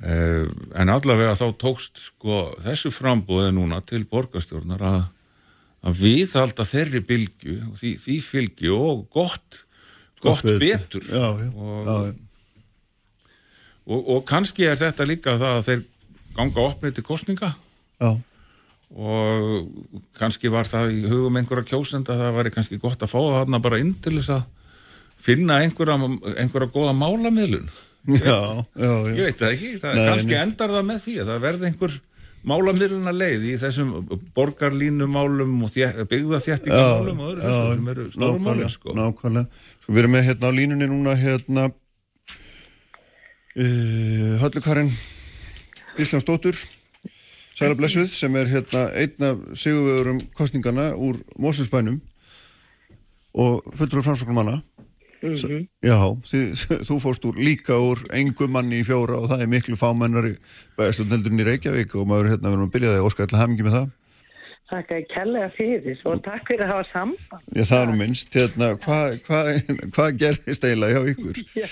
uh, en allavega þá tókst sko þessu frambúði núna til borgarstjórnar að, að viðhalda þeirri bylgju og því, því fylgi og gott gott betur. Já, já, og, já, og, og kannski er þetta líka það að þeir ganga opnið til kostninga Já. og kannski var það í hugum einhverja kjósenda það væri kannski gott að fá það þarna bara inn til þess að finna einhverja, einhverja góða málamiðlun. Já, já, já. ég veit það ekki, það Nei, kannski nei. endar það með því að það verði einhver málamiðluna leið í þessum borgarlínumálum og byggðaþjættingamálum og öðru þessu sem eru stórum málum sko. Nákvæmlega, sko við erum með hérna á línunni núna hérna uh, Höllukarinn Kristján Stóttur Sæla Blessuð sem er hérna einn af sigurvegurum kostningana úr Mósinsbænum og fullur framsóknum manna Mhm. Já, þið, þú fórst úr líka úr engum manni í fjóra og það er miklu fámennari bæðastundeldurinn í Reykjavík og maður hérna verðum að byrja það óskar til hamingi með það Takk að kellega fyrir og takk fyrir að hafa samband. Já, það er nú minnst, hérna, hvað hva, hva gerðist eiginlega hjá ykkur? Já,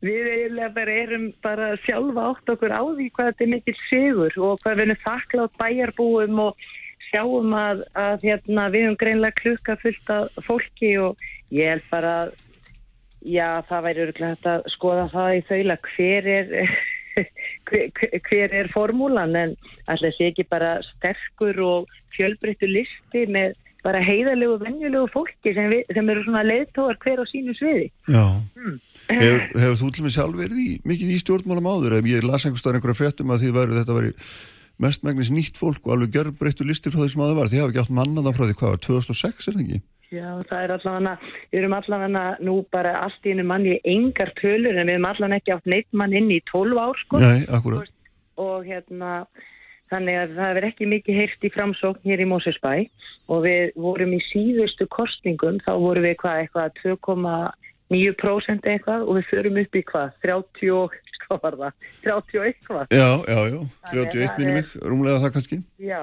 við eiginlega bara erum bara sjálfa átt okkur á því hvað þetta er mikil sigur og hvað við erum þakklátt bæjarbúum og sjáum að, að hérna, við erum greinlega klukka fullt af fólki og ég held bara að já, það væri örgulega hægt að skoða það í þaula hver er hver, hver er formúlan en alltaf sé ekki bara sterkur og fjölbreyttu listi með bara heiðarlegu og venjulegu fólki sem, við, sem eru svona leiðtóar hver á sínu sviði Já. Hefur, hefur þú til mig sjálf verið í, mikið í stjórnmálum áður? Ef ég las einhverstaðar einhverja fréttum að væru, þetta væri mestmægnis nýtt fólk og alveg gjörbreyttu listir frá því sem áður var. Þið hafa ekki átt mannaða frá því hvað var, 2006 er það ekki? Já, það er allavega, við erum allavega nú bara allt í einu manni engar tölur en við erum allavega ekki átt neitt mann inn í 12 ár sko. Nei, akkurat. og hérna þannig að það er ekki mikið heyrt í framsókn hér í Mósesbæ og við vorum í síðustu kostningum þá vorum við hvað eitthvað 2,9% eitthvað og við förum upp í hvað 30 og hvað var það? 30 og eitthvað. Já, já, já, Þannig að 31 það minnum mig, rúmlega það kannski. Já,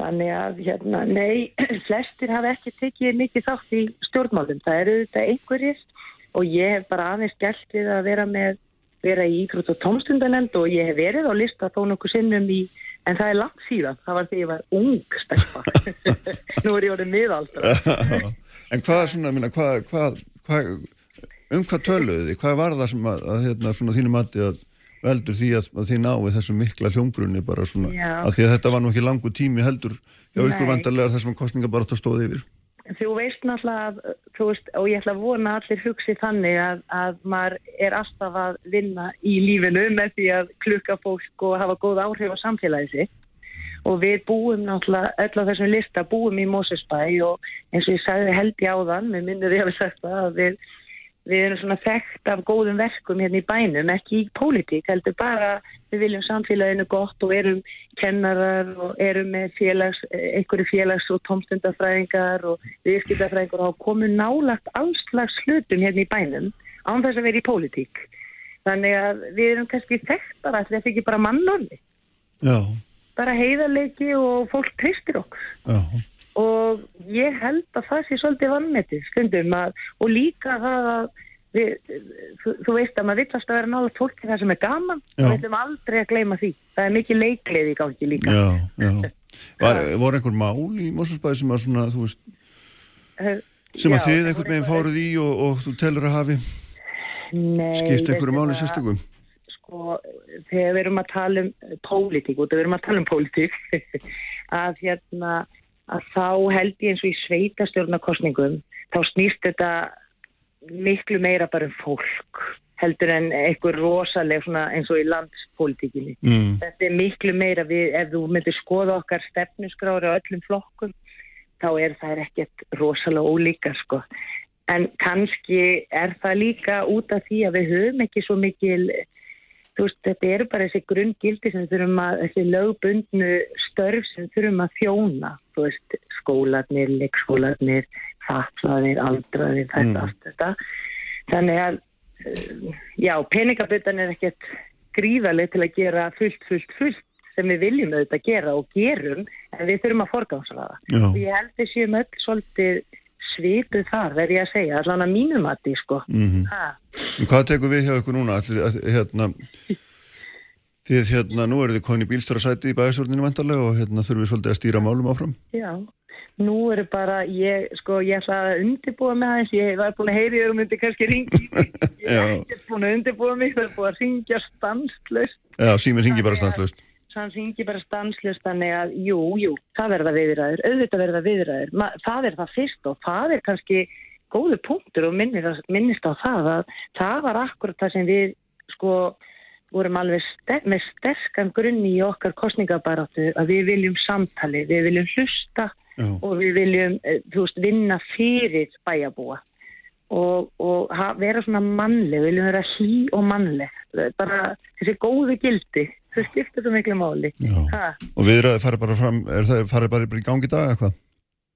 þannig að hérna, nei, flestir hafa ekki tekið mikið þátt í stjórnmálum. Það eru þetta einhverjir og ég hef bara aðeins gælt við að vera með, vera í íþrótt og tómstundanemnd og ég hef verið á lista þó nokkuð sinnum í, en það er langt síðan. Það var þegar ég var ung stelpa. Nú er ég orðið miðaldra. en hvað, svona, minna, hvað, hvað, hvað, um hvað töluðu þið? Hvað var það sem að, að hérna, svona þínu mati að veldur því að, að þið náðu þessu mikla hljómgrunni bara svona, Já. að því að þetta var nú ekki langu tími heldur hjá ykkur Nei. vandarlega þessum kostninga bara að stóði yfir. Þú veist náttúrulega að, þú veist, og ég ætla að vona að allir hugsi þannig að, að maður er alltaf að vinna í lífinu með því að klukka fólk og hafa góð áhrif á samfélagi sitt. Og við búum náttúrulega, öll á þessum lista búum í Mósesbæ og eins og ég sagði held ég áðan, við minnum ég hafi sagt það, að við, við erum svona þekkt af góðum verkum hérna í bænum, ekki í pólitík, heldur bara við viljum samfélaginu gott og erum kennarar og erum með félags, einhverju félags- og tómstundafræðingar og viðskiptafræðingar og komum nálagt alls slags hlutum hérna í bænum án þess að vera í pólitík. Þannig að við erum kannski þekkt bara, þetta er ekki bara mannorði, Já, bara heiðarleiki og fólk tristir okkur. Já, og ég held að það sé svolítið vannmetið stundum að, og líka það að við, þú, þú veist að maður villast að vera nála fólki það sem er gaman. Við ætlum aldrei að gleyma því. Það er mikið leikleið í gangi líka. Já, já. Var, voru einhver mál í Mósusbæði sem að svona, veist, sem að já, þið einhvern veginn fáruð í og, og þú telur að hafi? Skipt einhverju máli sérstökum? sko, þegar við erum að tala um pólitík, út af við erum að tala um pólitík að hérna að þá held ég eins og í sveitastjórnarkostningum þá snýst þetta miklu meira bara um fólk heldur en einhver rosaleg eins og í landspolítikinni. Mm. Þetta er miklu meira við, ef þú myndir skoða okkar stefnuskrári á öllum flokkum, þá er það ekkert rosalega ólíka, sko. En kannski er það líka út af því að við höfum ekki svo mikil, veist, þetta eru bara þessi grunngildi sem þurfum að, þessi lögbundnu störf sem þurfum að þjóna, þú veist, skólanir, leikskólanir, fatlaðir, aldraðir, þetta, Mm. allt þetta. Þannig að, eh, já, peningabutan er ekkert gríðarlega til að gera fullt, fullt, fullt sem við viljum auðvitað gera og gerum en við þurfum að forgámsraða. Við séum öll svolítið svipuð þar, verð ég að segja, allan að mínum að því, sko. Ha. En hvað tekur við hjá ykkur núna? Allir, hérna, þið hérna, nú eru þið koni bílstörasæti í bæðisvörninu vantarlega og hérna þurfum við svolítið að stýra málum áfram. Já, nú eru bara, ég, sko, ég ætla að undirbúa með aðeins, ég var búin að heyri og myndi kannski ringi, ég ekki búin að undirbúa mig, það er búin að ringja stanslust, já síminn ringi bara stanslust. Svo hann ringi bara stanslust, þannig að, jú, jú, það verða viðræður, auðvitað verða viðræður, það er það fyrst og það er kannski góðu punktur og minnist á það að það var akkurat það sem við, sko, vorum alveg ster með sterkan grunni í okkar kostningabaráttu að við viljum samtali, við viljum hlusta Já. og við viljum, eh, veist, vinna fyrir bæjabúa og, og vera svona mannleg, við viljum vera hlý og mannleg, bara þessi góðu gildi, þau skiptir svo miklu máli. Og viðræði farið bara fram, er það farið bara í gangi í dag eða hvað?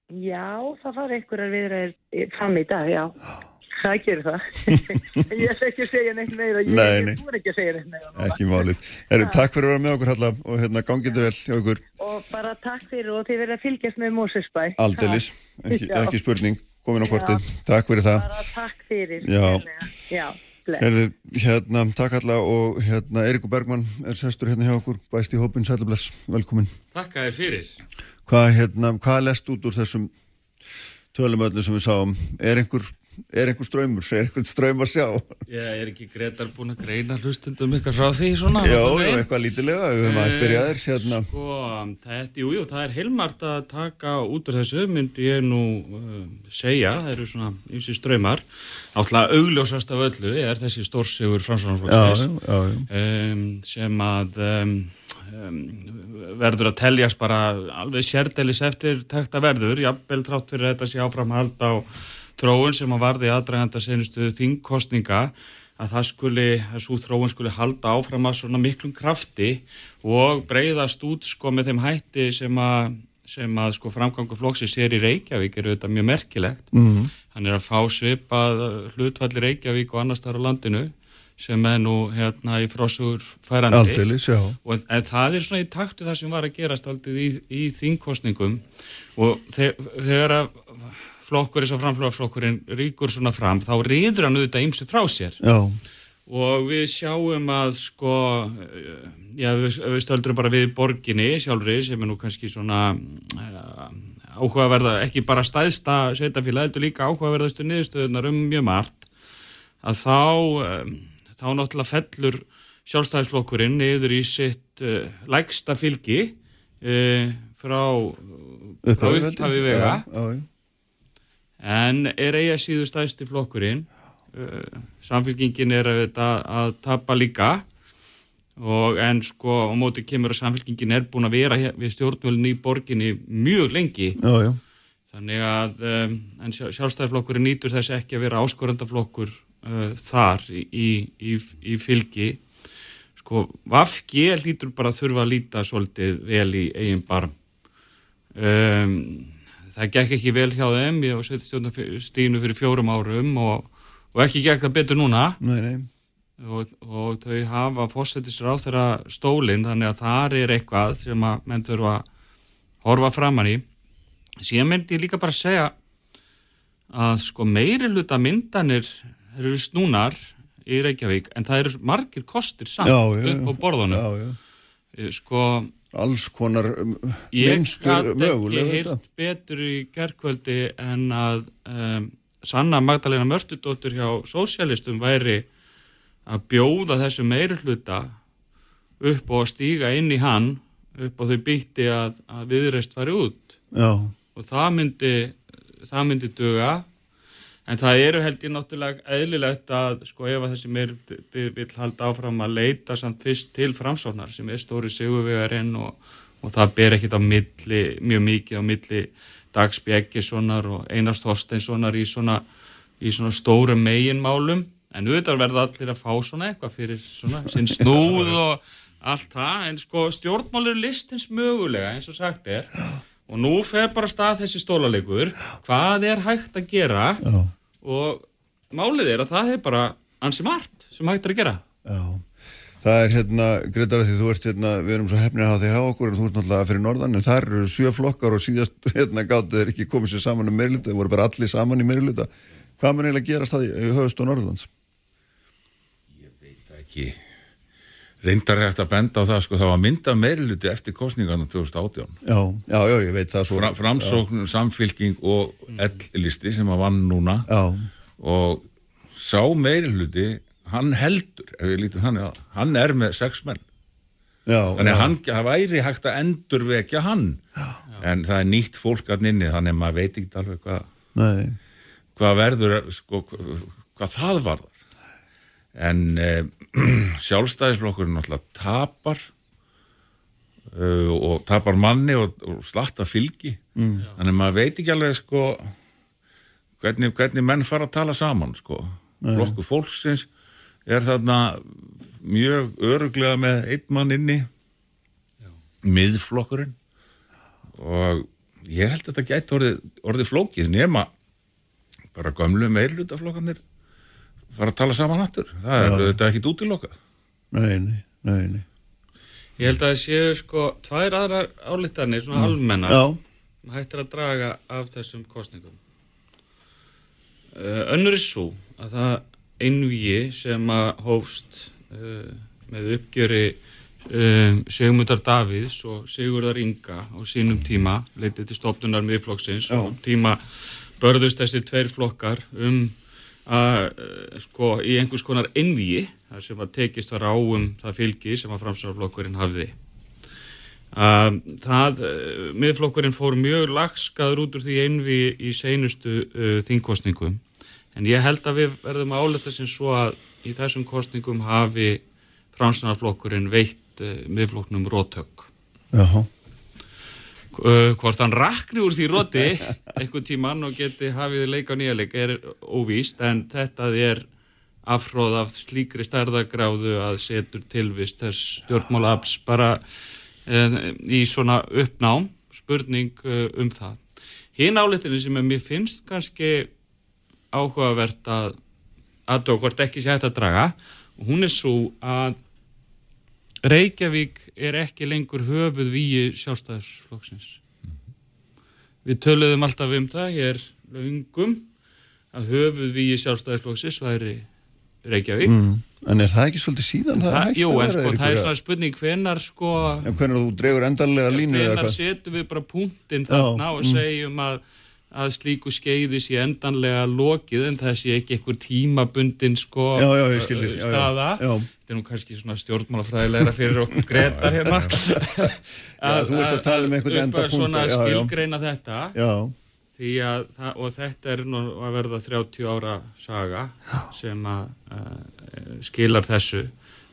já, það fara einhverjar viðræður fram í dag, já. Það gerir það. Ég ætla ekki að segja neitt meira. Ég, Nei, nei. búin ekki að segja neitt meira. Ekki málið. Erum takk fyrir að vera með okkur Halla og hérna gangið þið vel hjá ykkur Og bara takk fyrir og þið verða að fylgjast með Mósesbæ. aldeilis, ekki, ekki spurning, komin á Já. kortið. Takk fyrir það. Bara takk fyrir. Já. Bless. Hérna, takk Halla og hérna Eiríkur Bergmann er sestur hérna hjá okkur, bæst í hópin, sælubless, velkomin. Takka þér fyrir. Hvað, hérna, hvað lest út úr þessum tölum öllum sem við sáum? Er einhver, er einhver ströymur, er einhver ströym að sjá? Ég er ekki Gretar búin að greina hlustundum eitthvað frá því svona. Já, já, eitthvað lítilega, við höfum aðeins byrjað þér, hérna. Sko, þetta, jú, jú, það er heilmart að taka út úr þessu, myndi ég nú uh, segja, það eru svona ymsi ströymar. Náttúrulega augljósast af öllu er þessi stórsigur Já, framsvonarflokksins já, já, já. um, sem að um, um, verður að teljast bara alveg sérdeilis eftir tekta verður, jafnvel trátt fyrir þetta sé áframhald á þróun sem að varði aðdraganda senustu þingkostninga að það skuli, að svo þróun skuli halda áfram að svona miklum krafti og breyðast út sko með þeim hætti sem að sem að sko framgangu flokksins er í Reykjavík er auðvitað mjög merkilegt Mhm. hann er að fá svipað hlutfalli Reykjavík og annars þar á landinu sem er nú hérna í frásugur færandi Aldeilis, já. og, en það er svona í taktu það sem var að gerast aldrei í, í þingkostningum og þe þegar að flokkur eins og framflóðarflokkurinn ríkur svona fram þá rýður hann auðvitað ymsi frá sér Já. og við sjáum að sko eh, já, við, við stöldrum bara við borginni sjálfri sem er nú kannski svona uh, áhugaverða, ekki bara stæðsta sveitafélag, heldur líka áhugaverðastu niðurstöðunar um mjög margt að þá um, þá náttúrulega fellur sjálfstæðisflokkurinn niður í sitt uh, lægsta fylgi uh, frá Upphafi, vega Já, já, já. En er eiga síður stæðsti flokkurinn? Uh, samfélkingin er að, að tapa líka. Og en sko á móti kemur að samfélkingin er búin að vera við stjórnvölinu í borginni mjög lengi. Já, já. þannig að um, en sjá, sjálfstæðiflokkurinn nýtur þess ekki að vera áskorandaflokkur uh, þar í, í, í, í fylgi. Sko Vafgi hlýtur bara að þurfa að líta svolítið vel í eigin barm. Um, það gekk ekki vel hjá þeim. Ég var sveitstjórnastíðinu fyrir fjórum árum og, og ekki gekk það betur núna. Nei, nei. og, og þau hafa fórsetisra á þeirra stólinn þannig að þar er eitthvað sem að menn þurfa að horfa framann í. Síðan myndi ég líka bara segja að sko meiri hluta myndanir eru snúnar í Reykjavík en það eru margir kostir samt Já, já, upp á borðunum. Já, já. Eh, sko Alls konar um, ég minnstur gat ekki mögulega heyrt betur í gerkvöldi en að um, Sanna Magdalena Mörtudóttur hjá sósialistum væri að bjóða þessu meiri hluta upp og að stíga inn í hann upp og þau býtti að, að viðreist fari út. Já. og það myndi það myndi duga en það eru held ég náttúrulega eðlilegt að sko ef að þessi meiri vil halda áfram að leita samt fyrst til framsóknar sem er stóri sigurvegarinn og, og það ber ekkit á milli, mjög mikið á milli Dags Bjeggissonar og Einars Þorsteinssonar í svona, í svona stórum meginmálum. En auðvitað verða allir að fá svona eitthvað fyrir svona sinn snúð og allt það. En sko stjórnmálur listins mögulega eins og sagt er. Og nú fer bara stað þessi stólalegur hvað er hægt að gera? Já. Og málið er að það er bara ansi margt sem hægt er að gera Já. Það er hérna, Gretar, því þú ert hérna, við erum svo hefnir að hafa þig hjá okkur en þú ert náttúrulega fyrir norðan, en þar eru sjö flokkar og síðast hérna gáttu þeir ekki komið sér saman um meiriluta, þeir voru bara allir saman í meiriluta. Hvað mun eiginlega gerast það í, í höfust og norðlands? ekki reyndar hægt að benda á það sko það var mynda meiriluti eftir kostningarna 2018 Já, já, já, ég veit það svo. Fra, framsókn, samfylking og L-listi sem að vann núna já. og sá meiriluti hann heldur, ef við lítum þannig að hann er með sex menn já, þannig já. að hann, það væri hægt að endurvekja hann já. en það er nýtt fólk að nynni þannig að maður veit ekki alveg hvað Nei. hvað verður sko, hvað það varðar en eh, sjálfstæðisblokkurinn náttúrulega tapar uh, og tapar manni og, og slatta fylgi. Mm. þannig að maður veit ekki alveg sko hvernig, hvernig menn fara að tala saman sko. Nei. blokku fólksins er þarna mjög öruglega með einn mann inni. Miðflokkurinn. Og ég held að þetta gæti orðið, orðið flókið nema bara gömlu meirlutaflokkarnir fara að tala saman hattur það er þetta ekkit útilokað Nei, nei, nei, nei. Ég held að það séu sko tvær aðrar álítanir, svona Mm. almennar Já. sem hættir að draga af þessum kostningum. Uh, önnur er svo að það einvíi sem að hófst uh, með uppgjöri uh, Sigmundar Davíðs og Sigurðar Inga á sínum tíma, leitið til stofnunar miðflokksins og tíma börðust þessi tveir flokkar um að uh, sko í einhvers konar einvíi þar sem að tekist var á um það fylgi sem að framsarflokkurinn hafði. Um, það, uh, miðflokkurinn fór mjög lagskaður út úr því einvi í seinustu uh, þingkostningum en ég held að við verðum að áleta sem svo að í þessum kostningum hafi framsarflokkurinn veitt uh, miðflokknum rótök Jaha. Uh, hvort hann rakni úr því róti einhvern tíman og geti hafið leik á nýja leik er óvíst en þetta er afhróð af slíkri stærðagráðu að setur tilvist þess stjórnmálaafs bara uh, í svona uppnám spurning uh, um það. Hinn áleitinu sem mér finnst kannski áhugavert að aðtók hvort ekki sé hægt að draga og hún er svo að Reykjavík er ekki lengur höfuð víi sjálfstæðisflokksins. Við töluðum alltaf um það hér löngum að höfuð víi sjálfstæðisflokksins væri Reykjavík. Mm. En er það ekki svolítið síðan það, Það, hægt jú, að en vera? sko, það er einhverja- svona spurning hvenar sko En hvernig þú dregur endanlega línu eða hvenar hvað? setjum við bara punktinn þarna og mm. segjum að, að slíku skeiði sé endanlega lokið en það sé ekki einhver tímabundin sko Já, já, ég skil þig, já, já, staða. Þetta er nú kannski svona stjórnmálafræðilegra fyrir okkur gretar hérna. Já, þú ert að tala um einhvern upp að endapunkta, svona já, já. skilgreina þetta. Já. því að það, og þetta er nú að verða 30 ára saga sem að uh, skilar þessu.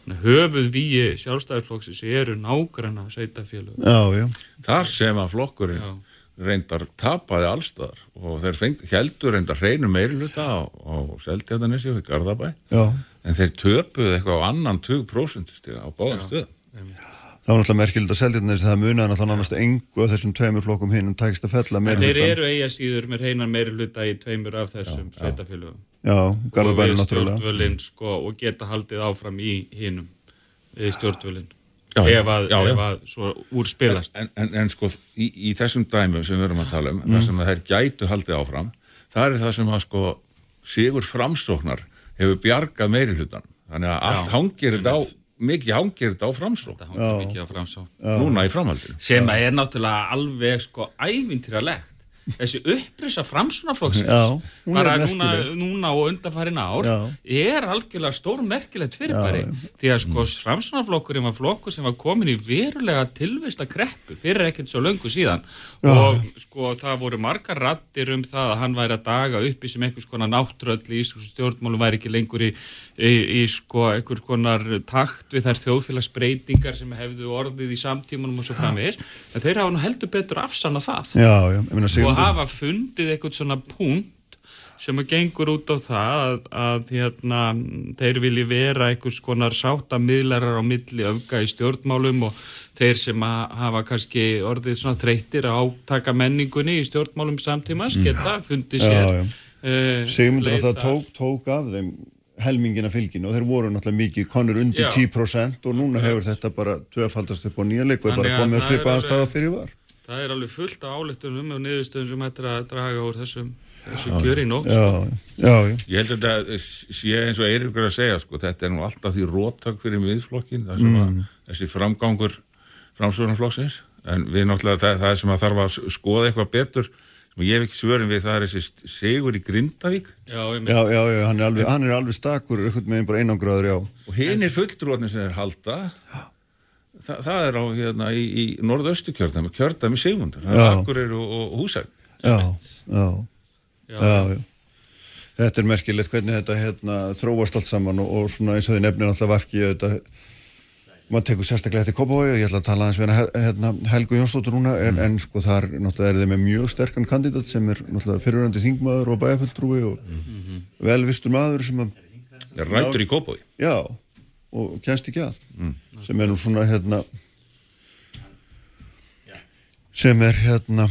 Höfuð víi sjálfstæðisflokksins eru nágranna sveitafélög Já, já. þar sem að flokkurinn reyndar tapaði allstaðar og þeir feng, heldur reyndar hreinu meiriluta á, á Seltjarnanessi og í Garðabæ Já. en þeir töpuðu eitthvað á annan 20% stiga á báðan stöðum Það var náttúrulega merkild að að það munaði náttúrulega nánast engu að þessum tveimur flokkum hinum tækist að fella meira þeir eru eiga síður með reynan meiri hluta í tveimur af þessum sveitafélögum. Og við stjórnvölinn sko og geta haldið áfram í hinum við stjórnvölinn. Já, ef að, já, ef að svo úr spilast. en, en, en sko í, í þessum dæmum sem við erum að tala um Mm. það sem þær gætu haldið áfram það er það sem að sko sigur framsóknar hefur bjargað meiri hlutan þannig að allt hangir þetta á mikið hangir þetta á framsókn mikið á framsókn. núna í framhaldinu Sem að er náttúrulega alveg sko ævintýralegt. Þessi upprisa Já, er bara núna, núna og undanfarin ár Já. er algjörlega stór merkilegt fyrirbæri því að sko framsunaflokkurinn var flokkur sem var komin í verulega tilvista kreppu fyrir ekkert svo löngu síðan. Já. og sko það voru margar rattir um það að hann væri að daga uppi sem einhvers konar náttúröll í íslensku stjórnmálum væri ekki lengur í, í, í sko einhvers konar takt við þær þjóðfélagsbreytingar sem hefðu orðið í samtímanum og svo framvegis. En þeir hafa nú heldur betur afsanna það. Já, já, ég meina og hafa fundið eitthvað svona punkt sem að gengur út á það að, að hérna, þeir vilji vera einhvers konar sáttamidlarar á milli öfga í stjórnmálum og þeir sem að hafa kannski orðið svona þreyttir að átaka menningunni í stjórnmálum samtímas geta fundið Já, sér já. eh, Sigmundur að það tók, tók af þeim helmingina fylginu og þeir voru náttúrulega mikið konur undir Já. 10% og núna hefur þetta bara tvöfaldast upp á nýja leik og bara komið að svipa að alveg- staða fyrir var. Það er alveg fullt af áleittunum og niðurstöðum sem hættir að draga úr þessum, kjör í nótt. Já, sko. já, já. Ég held að þetta sé eins og Eiríkur að segja sko, þetta er nú alltaf því róttak fyrir miðflokkin, Mm. þessi framgangur framsvörnumflokksins en við náttúrulega það, það sem að þarf að skoða eitthvað betur sem ég hef ekki svörin við það er þessi sigur í Grindavík Já, Já, já, já, hann er alveg, hann er alveg stakur, einhvern veginn bara einangraður, já. og hinn er fulltrúarnir sem þeir halda Þa, það er á hérna í, í norðaustu kjördæmi, kjördæmi Sigmundar, það Já. er Akureyri og, og Húsæk Já, já, Já. já, já. Þetta er merkilegt hvernig þetta hérna, þróast allt saman og, og svona eins og þið nefnir alltaf vafki þetta, maður tekur sérstaklega eftir Kópavogi og ég ætla að tala aðeins við hérna, Helgu Jónsdóttur núna en, en sko þar náttúrulega er þið með mjög sterkan kandidat sem er náttúrulega fyrirhandi þingmaður og bæjarfulltrúi og velvistur maður sem að Er ræddur í Kópavogi? Já, og kennst ekki að. Sem er nú svona hérna sem er hérna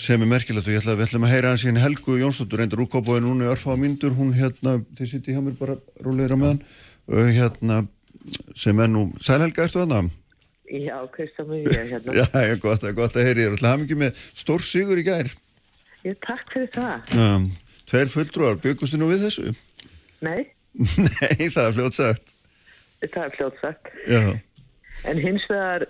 sem er merkilegt. Og ég ætla að við ætlum að heyra hans hérna Helgu Jónsdóttur. Reyndar úr Kópavogi núna í örfáða mínútur. Hún hérna, þið sittir hjá mér bara róleira með hann og hérna sem er nú, Sæl Helga, ertu þarna? Já, Kristján mig ég hérna. Já, já, gott, að- gott að heyri þér, ætla að hafa mikið með stór sigur í gær. Ég takk fyrir það. um, Tveir fulltrúar, byggustu nú við þessu? Nei, Nei, það er fljótt sagt það er fljótt sagt. Já, En hins vegar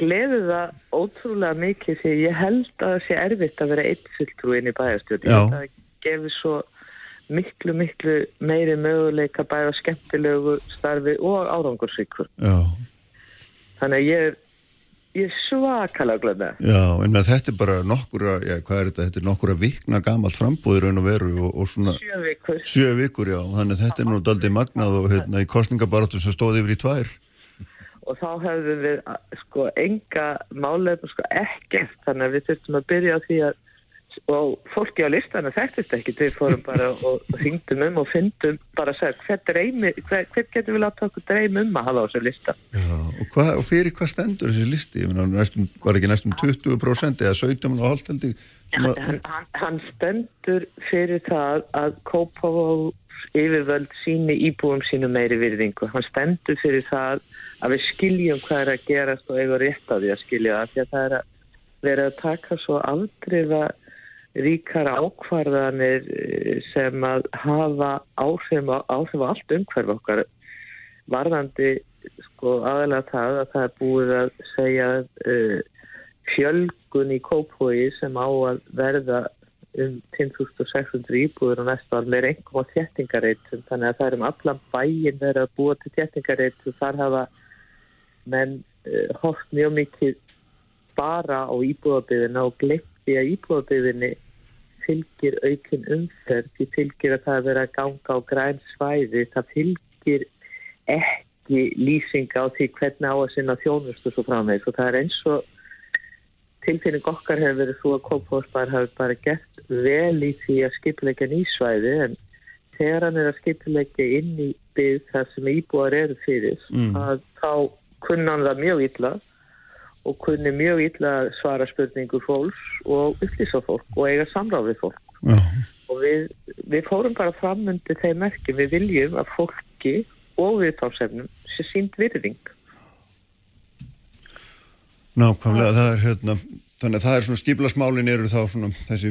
gleður það ótrúlega mikið því ég held að það sé erfitt að vera eitt fulltrúin í bæjarstjórn. Já. Það gefur svo miklu, miklu meiri möguleika bæða skemmtilegu starfi og árangursvíkur. Þannig að ég er, ég er svakalega glöð með. Já, en að þetta er bara nokkura, já, hvað er þetta, þetta er nokkura vikna gamalt frambúð í raun og veru og, og svona Sjö vikur. sjö vikur, já, þannig að þetta er nú daldið magnað og hérna í kostningabaratu sem stóði yfir í tvær. og þá hefðum við að, sko enga málefn sko ekkert þannig að við þurftum að byrja á því að og fólki á listana þekktist ekki við fórum bara og hringdum um og fyndum bara að segja hver, dreymi, hver, hver getur við láta okkur dreym um að hafa á þessu lista Og, hvað, og fyrir hvað stendur þessi listi? Næstum, var ekki næstum 20% eða 17 og hálft held ég? sem að- hann, hann, stendur fyrir það að Kópavó yfirvöld síni íbúum sínu meiri virðingu hann stendur fyrir það að við skiljum hvað er að gerast og eiga rétt á því að skilja það því að það er að vera að taka svo aldriða ríkar ákvarðanir eh, sem að hafa áhrif á, allt umhverf okkar. Varðandi sko aðalega það að það er búið að segja uh, fjölgun í Kópói sem á að verða um 10.600 íbúður og næsta ár með einhverjum á þéttingareitum þannig að það er um allan bæin verið að búa til þéttingareitum og þar hafa menn uh, hort mjög mikið bara á íbúðabiðina og glemti að íbúðabiðinni fylgir aukin umferð, því fylgir að það er verið að ganga á græn svæði, það fylgir ekki lýsing á því hvernig á að sinna þjónustu svo framvegis og það er eins og tilfinning okkar hefur verið svo að Kópavórsbær hafi bara gert vel í því að skipilegja nýsvæði en þegar hann er að skipilegja inn í byggð þar sem íbúar eru fyrir Mm. að þá kunna hann það mjög illa og kunni mjög illa að svara spurningu fólks og upplýsa fólk og eiga samráð við fólk Já. og við, við fórum bara fram undir þeim merkjum við viljum að fólki og viðtámsefnum sé sínd virðing Nákvæmlega, það er hérna, þannig að það er svona skiplasmálin eru þá svona þessi,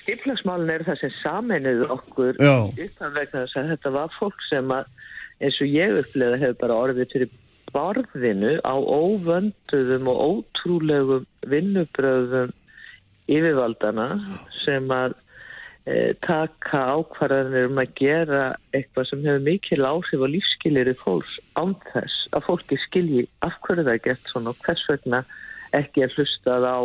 Skiplagsmálin eru það sem sameinuðu okkur Já. utan vegna þess að þetta var fólk sem að eins og ég upplega hefur bara orðið fyrir barðinu á óvönduðum og ótrúlegum vinnubröðum yfirvaldana sem að e, taka ákvarðanir um að gera eitthvað sem hefur mikil áhrif á lífskilir fólks án þess að fólki skilji af hverju það er gert svona og hvers vegna ekki er hlustað á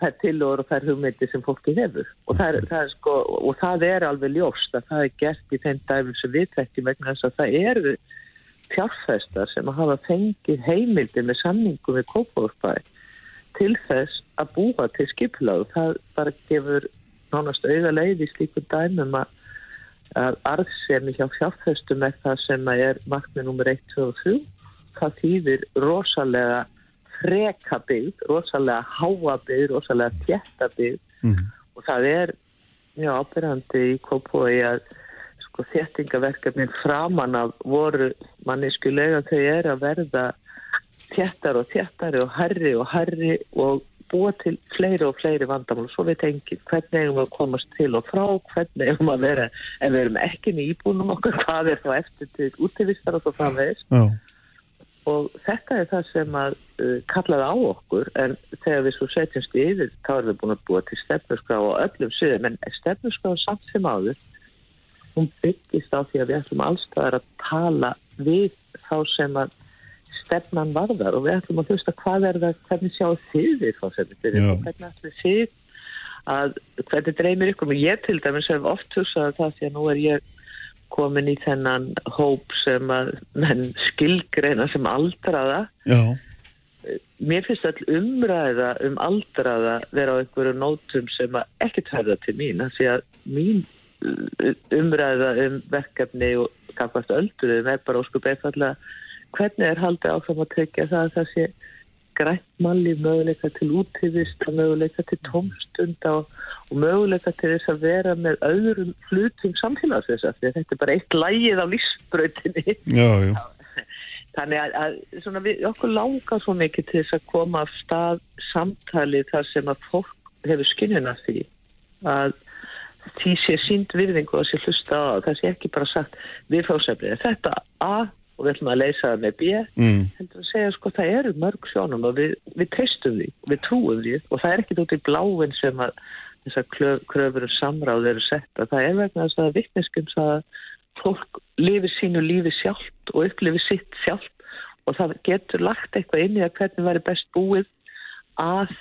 þær tillögur og þær hugmyndir sem fólki hefur. Og það, er, það er sko, og það er alveg ljóst að það er gert í þeim dæfum sem við þekkjum vegna þess að það eru fjárfestar sem að hafa fengið heimildir með samningum við Kópavórsbæ til þess að búa til skiplag það bara gefur nánast auða leið í slíku dæmum að, að arðsemi hjá fjárfestum er það sem er markmið nummer 1, 2 og 3 það þýðir rosalega freka byggð, rosalega háa byggð, rosalega tjetta byggð. Og það er mjög ábyrjandi í Kópói að sko þéttingaverkefnin framan af voru manniskulega þau er að verða þéttar og þéttari og herri og herri og búa til fleiri og fleiri vandamál. Svo við tengið hvernig eigum við að komast til og frá hvernig eigum við að vera. Ef við erum ekki í íbúnum okkur hvað er þá eftir til útífistar og svo framvegist Já. og þetta er það sem að uh, kallaði á okkur en þegar við svo setjumst yfir þá erum við búin að búa til stefnusgrá og öllum síðan en stefnusgrá samt sem áður hún byggist á því að við ætlum allstaðar að tala við þá sem að stefnan varðar og við ætlum að hlusta hvað er það, hvernig sjáu þið við Já. og hvernig ætlum þið að hvernig dreymir ykkur? Og ég til dæmis hef oft hugsað það því að nú er ég komin í þennan hóp sem að menn skilgreina sem aldraða. Já, mér finnst all umræða um aldraða vera á einhverju nótum sem að ekkert höfða til mín því að mín umræða um verkefni og gafast ölduðum er bara óskup einfallega hvernig er haldið áfram að tryggja það að það sé grænt malli möguleika til útífist og möguleika til tómstunda og, og möguleika til þess að vera með öðrum hlutum samfélagsins af því að þetta er bara eitt lægið á já. Þannig að, að svona við, okkur langar svo mikið til þess að koma af stað samtali þar sem að fólk hefur skinnina því að því sé sínd virðingu og sé hlusta á það sé ekki bara sagt við fórsefnið þetta A og við ætlum að leysa það með B Mm. heldur að segja sko það eru mörg sjónum og við, við treystum því og við trúum því og það er ekki út í bláin sem að þessar kröfur og samráð eru setta það er vegna þess að vittneskum að fólk lifi sínu lífi sjálft og upplifi sitt sjálft og það getur lagt eitthvað inn í að hvernig væri best búið að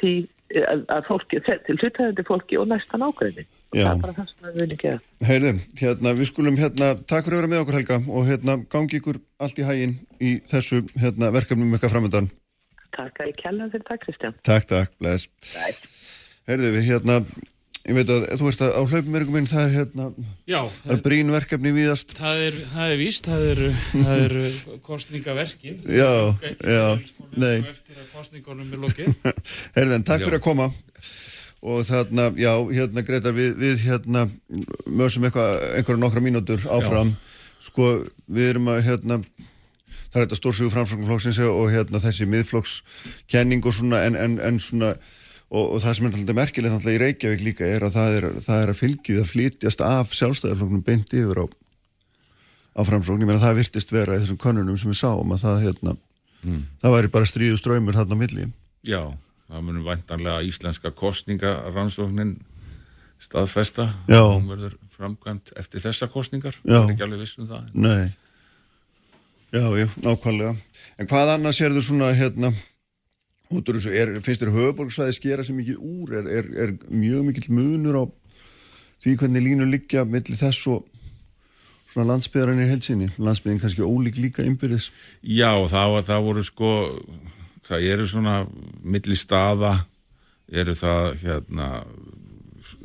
því að, fólki, til hlutæðandi fólki og næstan ákveðni og það er bara það sem við viljum gera. Heyrðu, hérna, við skulum hérna, takk fyrir að vera með okkur Helga og hérna, gangi ykkur allt í hægin í þessu hérna, verkefnum ykkar framöndan. Takk að ég kella fyrir takk Kristján. Takk, takk, bless. Heyrðu, við hérna, ég veit að þú veist að á hlaupumverkum minn það er hérna, Já, það er brín verkefni víðast. Það er, það er víst, það er, það er kostningaverkin. Já, já, nei. Eftir að kostningunum er lokið. Heyrðu, en takk Já. fyrir að koma. Og þarna, já, hérna Gretar, við, við hérna mörsum einhverja nokkra mínútur áfram. Sko, við erum að hérna, það er þetta stórsögu framframflokksins og hérna þessi miðflokkskenning og svona en, en, en svona og, og það sem er alltaf merkilegt í Reykjavík líka er að það er, það er að fylgið að flytjast af sjálfstæðarflokknum beint yfir á, á framsókn, ég meina það virtist vera í þessum könnunum sem við sáum að það hérna það væri bara stríðu ströymur þarna á milli. Já, það munum væntanlega íslenska kostningarannsóknin staðfesta. Hún verður framkvæmt eftir þessa kostningar Já. það er ekki alveg viss um það. Nei. Já, já, nákvæmlega. En hvað annars er þau svona hérna er, finnst þér höfuborgsvæði skera sem mikið úr, er, er, er mjög mikill munur á því hvernig línur liggja millir þess og svona landsbyðarinn í helsinni landsbyðin kannski ólík líka innbyrðis. Já, það, það voru sko það eru svona milli staða eru það hérna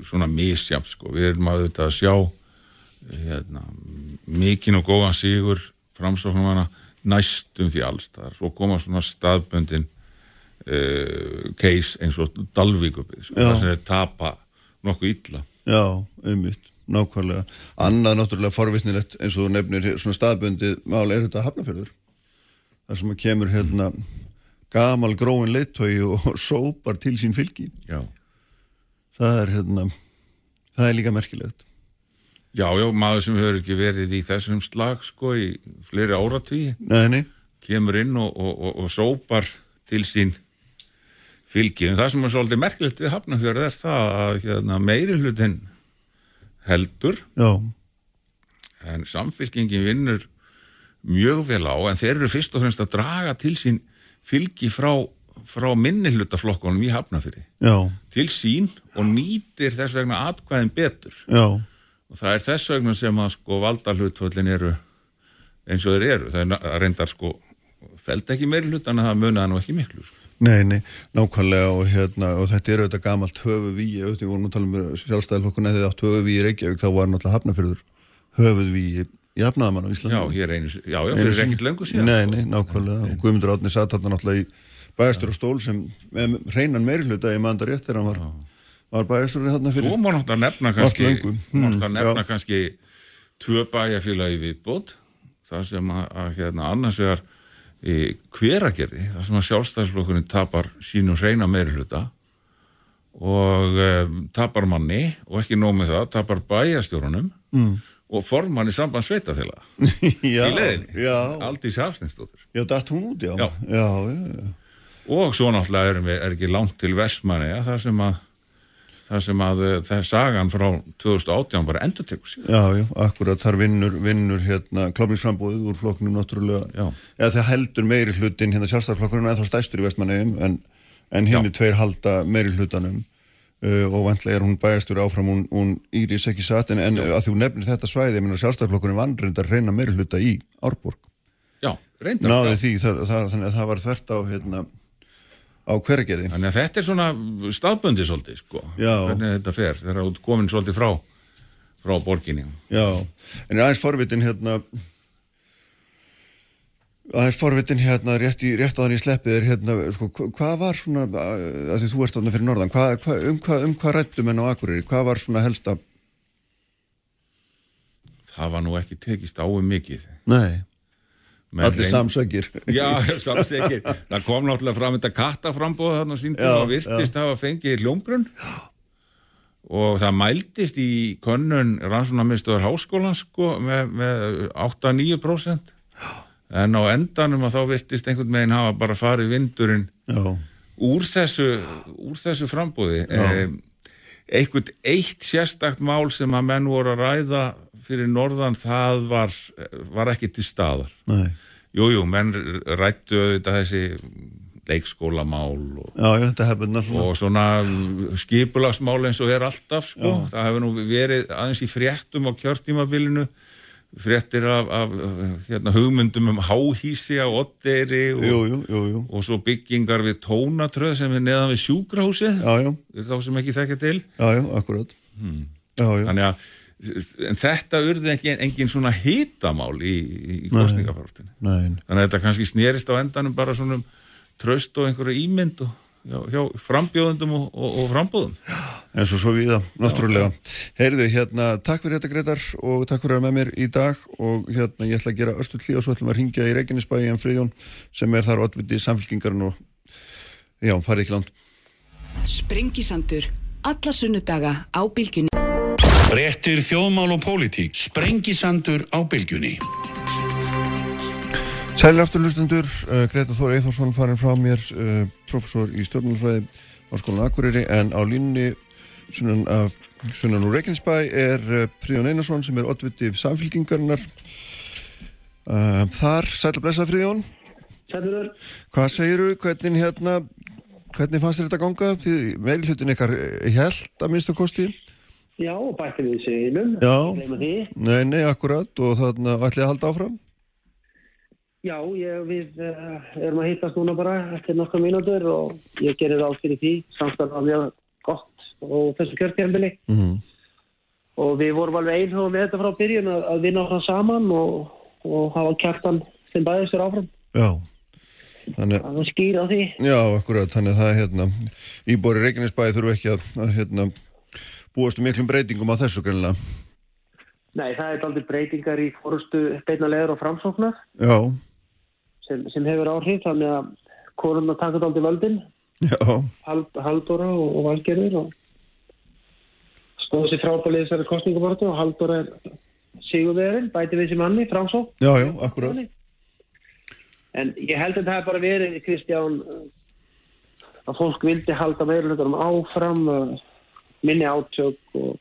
svona misjafn sko. Við erum að þetta að sjá hérna, mikinn og góðan sigur framsóknum hana næstum því allstaðar svo koma svona staðböndin case eins og Dalvíkupið sko, það sem er tapa nokkuð illa. Já, einmitt, nákvæmlega. Annað náttúrulega forvitnilegt eins og þú nefnir svona staðbundið mál er þetta hafnafjörður þar sem kemur hérna gamal gróin leittói og sópar til sín fylgi. Já. það er hérna það er líka merkilegt. Já, já, maður sem hefur ekki verið í þessum slag sko í fleiri áratví Nei, nei. kemur inn og, og, og, og sópar til sín fylgi. En það sem er svolítið merkilegt við Hafnarfjörð er það að hérna, meiri hlutin heldur Já. en samfylkingin vinnur mjög vel á en þeir eru fyrst og fremst að draga til sín fylgi frá, frá minni hlutaflokkunum í Hafnarfjörði til sín og nýtir þess vegna atkvæðin betur. Já, og það er þess vegna sem að sko valda hlutföllin eru eins og þeir eru. Það er reyndar sko feld ekki meiri hlutan að það munaði nú ekki miklu sko. Nei, nei, nákvæmlega og hérna, og þetta er auðvitað gamalt höfu við, vorum að tala um sjálfstæðilflokkuna þegar átt höfu við í Reykjavík, þá var náttúrulega hafnafjörður höfuð við í jafnaðamann á Íslandi. Já, hér einu, já, já, fyrir ekkert löngu síðan Nei, sko. nei, nákvæmlega, og Guðmundur Átni satt þarna náttúrulega í bæjastur og stól sem meiri hluta í mandar rétt þegar hann var, var bæjastur þarna fyrir Svo má náttúrulega nefna kannski Hmm, kannski tvö bæjarfélagi viðbót það sem að, hérna, annars vegar hveragerði, það sem að sjálfstæðsflokkurinn tapar sínum hreina meiri hluta og um, tapar manni og ekki nóg með það, tapar bæjastjórunum Mm. og formann í samband sveitafélag í leiðinni, já. Aldís Hafsninsdóttir Já, datt hún út, já. Já. Já, já, og svo náttúrulega við, er ekki langt til Vestmanni, það sem að það sem að eh, það sagan frá 2018 bara endur tekur sig. Já, já, akkurat, þar vinnur, vinnur hérna klopningsframbóðið úr flokknum náttúrulega, já. eða það heldur meiri hlutin hérna sjálfstæðarflokkurinn er þá stæstur í vestmannegjum en, en henni tveir halda meiri hlutanum. Uh, og vantlega er hún bæjastur áfram hún, hún Íris ekki satt en, en að því hún nefnir þetta svæði, ég meina sjálfstæðarflokkurinn vandrind að reyna meiri hluta í Árborg. Já, reyndar. Náði því, það, það, það var þvert á hérna, á hveragerði. Þannig að þetta er svona staðböndi svolítið, sko, Já. hvernig þetta fer þegar þú ert komin svolítið frá frá borginni. Já, en er aðeins forvitin hérna aðeins forvitin hérna rétt, í, rétt á þannig sleppið er hérna sko, hva- hvað var svona, að því þú ert þarna fyrir norðan, hvað, hvað, um hvað, um hvað rættum en á Akureyri, hvað var svona helsta? Það var nú ekki tekist á um mikið. Nei, allir reynd- samsækir. Já, samsækir. Það kom náttúrulega fram þetta kattaframbóð á síndum Já, og virtist hafa fengið hljómgrunn. Og það mæltist í könnun rannsónarmiðstöðar háskólans sko, með, með 8-9% en á endanum að þá virtist einhvern veginn hafa bara farið vindurinn Já. úr þessu, úr þessu frambóði eh, einhvern eitt sérstakt mál sem að menn voru að ræða fyrir norðan það var, var ekki til staðar Nei. Jú, menn rættu auðvitað þessi leikskólamál og, Já, já, þetta hefur náttúrulega og svona skipulagsmál eins og er alltaf sko. Það hefur nú verið aðeins í fréttum á kjörtímabilinu fréttir af, af hérna, hugmyndum um háhísi á Oddeyri og, Jú, jú, jú, jú. og svo byggingar við tónatröð sem er neðan við sjúkrahúsið þá sem ekki þekkja til já, já, akkurat hmm. Já, já, þannig að en þetta urði ekki engin svona hitamál í, í kostningafartinu Nei. þannig að þetta kannski snerist á endanum bara svona um tröst og einhverju ímynd og, hjá, hjá frambjóðendum og, og, og frambóðum eins og svo viða, náttúrulega Heyrðu, hérna, takk fyrir þetta Gretar og takk fyrir að vera með mér í dag og hérna, ég ætla að gera örstu hlý og svo ætlum við að ringja í Reykjanesbæi en Friðjón sem er þar oddviti samfélkingarinn og já, farið ekki langt Sprengisandur. Alla sunnudaga á bylgjunni. Fréttir þjóðmál og pólitík. Sprengisandur á bylgjunni. Sælir aftur hlustendur, uh, Greta Þór Eithórsson farin frá mér, uh, professor í stjórnmálfræði á skólan Akureyri en á línni sunnan, af, sunnan úr Reykjanesbæ er uh, Fríðjón Einarsson sem er oddviti samfélkingarinnar uh, Þar, sæl að blessa Fríðjón Sælur. Hvað segiru, hvernig hérna hvernig fannst þér þetta ganga? Því meilhlutin ykkar held að minnstu kosti Já, bætti við seginum. Já. Nei, nei, akkurat og þarna ætlið að halda áfram Já, ég, við uh, erum að hittast núna bara eftir nokkra mínútur og ég gerir ráð fyrir því. Samstarf var mjög gott og þessu kjörtjærnbili. mm -hmm. Og við vorum alveg einhugum með þetta frá byrjun að, að vinna frá saman og, og hafa kjartan sem bæðist fyrir áfram. Já Þannig, Það var skýr á því. Já, akkurat, þannig að það er hérna Íbori Reykjanesbæði þurfu ekki að, að hérna, búast um miklum breytingum á þessu greinlega Nei, það er aldrei breytingar í fórustu beinalegur og framsóknar Já, sem, sem hefur áhrif þannig að konurna taka aldrei völdin. Hald, Haldóra og, og Valgerður og stóðu sér frábælið þessari kostningabortu og Haldóra er sigurverðin, bæti við sem manni, framsó. já, já, akkurat En ég held að það hef bara verið, Kristján, að fólk vildi halda meirulutunum áfram, uh, minni átök og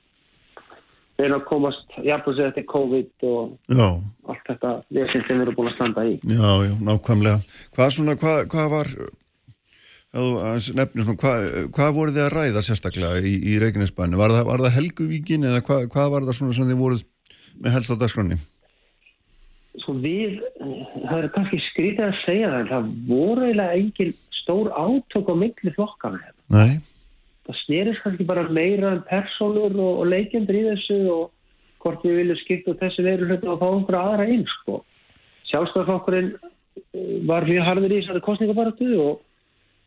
reyna að komast jafnveg sér eftir COVID og Já, allt þetta vesinn sem við erum búin að standa í. já, já, nákvæmlega Hvað svona, hvað, hvað var nefnir hvað, hvað voru þið að ræða sérstaklega í, í Reykjanesbæðinu? Var, var það Helguvíkin eða hvað, var það svona sem þið voruð með helst á dagskránni? Sko við, það er kannski skrítið að segja það, en það voru eiginlega engin stór átök á milli flokkana hérna. Nei, það snerist kannski bara meira um persónur og, og leikjendur í þessu og hvort við viljum skipta þessi veru hlutu og fá einhverja aðra einn sko. Sjálfstæðarflokkurinn eh, var mjög harður í þessari kostningabaratu og,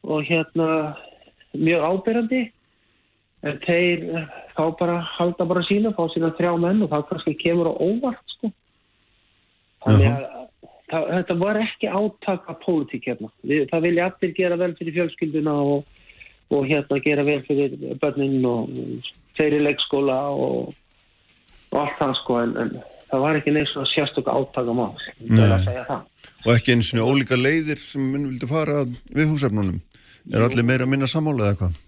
og hérna mjög áberandi en þeir eh, fá bara, halda bara sína, fá sína þrjá menn og það kannski kemur á óvart, sko. Þannig að það, þetta var ekki átaka pólitík hérna. Það vilja allir gera vel fyrir fjölskylduna og, og hérna gera vel fyrir börnin og fyrir leikskóla og, og allt það, sko, en, en það var ekki neins er að segja það. Og ekki einu svona ólíka leiðir sem minn vildi fara við húsefnunum. Er allir meira að minna sammála eða eitthvað?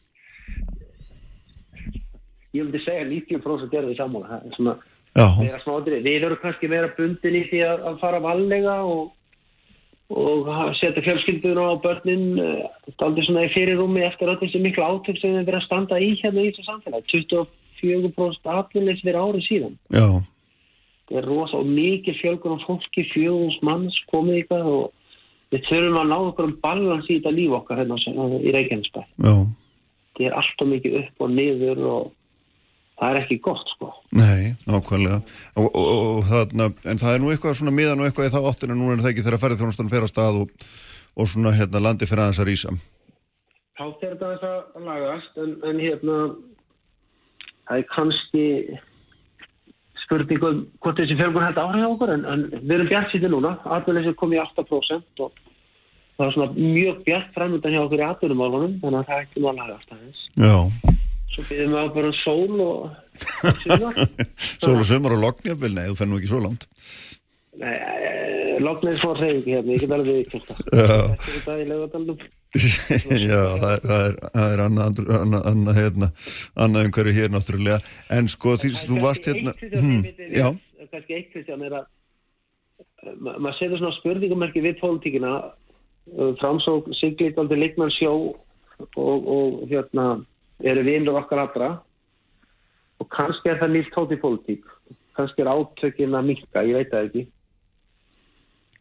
Ég vildi segja 90% er við sammála. Það er svona, Já. Við erum kannski meira bundin í því að fara vallega og, og setja fjölskylduna á börnin aldrei svona í fyrirrúmi eftir öll þessi miklu átök sem við verðum að standa í hérna í þessu samfélagi. 24% atvinnleys fyrir ári síðan. Já. Það er rosa og mikið fjölgun á fólki, fjögums manns komið ykkar og við þurfum að ná okkur um balans í þetta líf okkar hérna í Reykjanesbæ. Já. Það er alltaf mikið upp og niður og það er ekki gott sko. Nei, nákvæmlega. Og, og, og, þarna, en það er nú eitthvað svona miðan og eitthvað í áttina núna en það ekki þegar ferðið þjónustan fer að stað og, og svona hérna landi fyrir aðeins að rýsa. Þá fer þetta aðeins að lagast en, en hérna það er kannski spurning um hvort þessi fjölgun hægt áhrif á okkur en, en við erum bjart sýtið núna atvinnleysi kom í 8% og það er svona mjög bjart framöndan hjá okkur í atvinnumálunum þannig að það er ekki nú að lagast aðeins Já. Svo byrðum við bara sól og sumar Sól og sömur og lognjafil, nei, þú fennu ekki svo langt. Nei, eh, lognið svo reyðingi hérna, ég get alveg kjölda Já. Þetta er þetta í lögadalum Já, það er, það er, það er annað, annað, annað, hérna, annað umhverju hér náttúrulega. En sko, því þú varst hérna... Hmm, já, kannski eitt Kristján er að eh, ma maður setur svona spurningumerki við pólitíkina framsók siglið aldrei leikmann sjó og, og hérna eru vinur okkar allra. Og kannski er það nýtt tótt í pólitík. Kannski er átökin að minka, ég veit það ekki.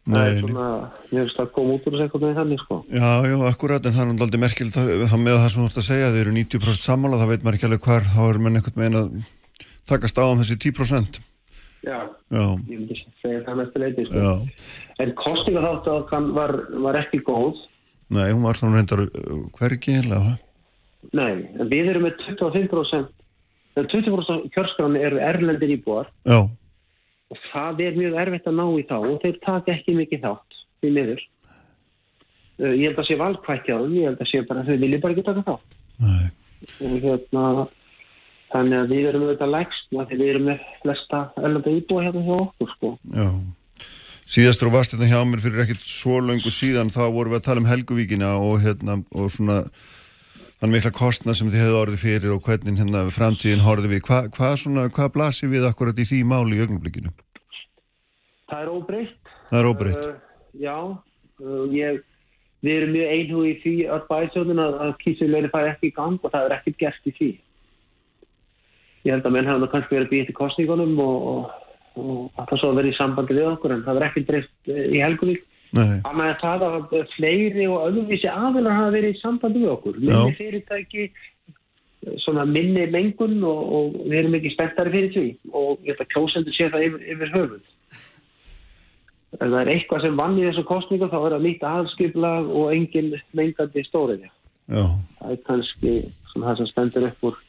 Það er Nei, svona finnst það að koma út úr þessu eitthvað með þannig sko. Já, já, akkurat, en það er aldrei merkilegt það, með það sem þú ert að segja, þeir eru 90% sammála, það veit maður ekki alveg hvar, þá er menn einhvern veginn að takast á um þessi 10%. Já, Já, ég myndi segja það mestu leiti sko. já, en kostninga þáttu var, var ekki góð. Nei, hún var þannig reyndar hvergi, eða, Nei, við erum með 25% en 20% kjörskráni eru erlendir íbúar. Já, og það er mjög erfitt að ná í þá og þeir taka ekki mikið þátt því miður. Uh, ég held að sé þeim ég held að sé bara, þau vilja bara ekki taka þátt. Nei. og hérna þannig að við erum auðvitað lægst því við erum með flesta erlenda íbúa hérna hjá okkur sko. Já. Síðastur og varst hérna hjá mér fyrir ekkert svo löngu síðan, þá vorum við að tala um Helguvíkina og hérna, og svona þann mikla kostna sem þið hefðu orðið fyrir og hvernig hérna framtíðin horfið við. Hva, hvað svona, hvað blasir við akkurat í því máli í augnablikinu? Það er óbreytt. Það er óbreytt. Uh, já, uh, ég, við erum mjög einhug í því að bæsjóðin að, að kísulegni færi ekki í gang og það er ekkert gert í því. Ég held að menn nú kannski verið býðið til kostningunum og, og, og alltaf svo vera í sambandi við okkur en það er ekkert breytt uh, í Helguvík. Annað er það að fleiri og öðruvísi aðilar hafa verið í sambandi við okkur. Minni fyrirtæki, svona minni mengun og, og við erum ekki spenntari fyrir því og ég held að kjósendur sé það yfir, yfir höfuð. Ef það er eitthvað sem vann í þessu kostningu þá er það nýtt aðskiplag og engin mengandi stóriðja. Það er kannski svona það sem stendur upp úr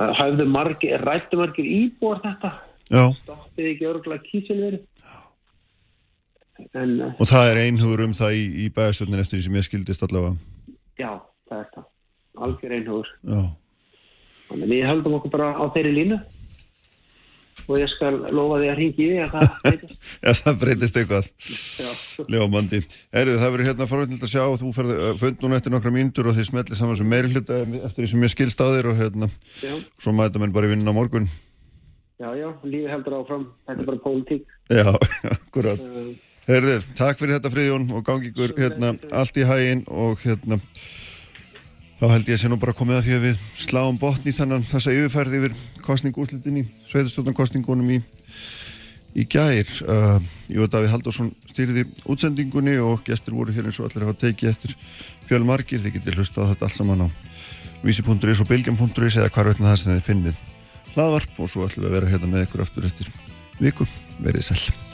að hafðu margir, rættu margir íbúar þetta. Já. Stoppið ekki örgulega kísilveri. En eh, Og það er einhugur um það í, í bæðastjórnin eftir því sem ég skildist allavega. já, það er það. Algjör einhugur. Já. Þannig að við höldum okkur bara á þeirri línu og ég skal lofa því að ringi því að það breytist. Já, það breytist eitthvað. Já. Ljómandi. Erðu, það verður hérna farvægt að sjá og þú uh, fund núna eftir nokkra mínútur og þið smellir saman sem meiri hluta eftir því sem ég skilst á þér og hérna, Já. svo mæta menn bara í vinnun á morgun. Já, já, lífi heldur áfram. Þetta er bara pólitík. Já, akkurat. Herðu, takk fyrir þetta Friðjón og gangi ykkur hérna allt í hægin og hérna þá held ég að sé nú bara komið að því að við sláum botn í þannan þessa yfirferði yfir kostningúslitin í sveitarstjórnarkostningunum í, í gær. Uh, Jú, Davíð Halldórsson stýriði útsendingunni og gestur voru hér eins og allir hafa tekið eftir fjölmargir. Þið getur hlustað þetta allt saman á vísi.is og bilgjum.is eða hvar veitna það sem þið finnið hlaðvarp og svo ætlum við að vera hérna með ykkur aftur eftir viku. Verið sæl.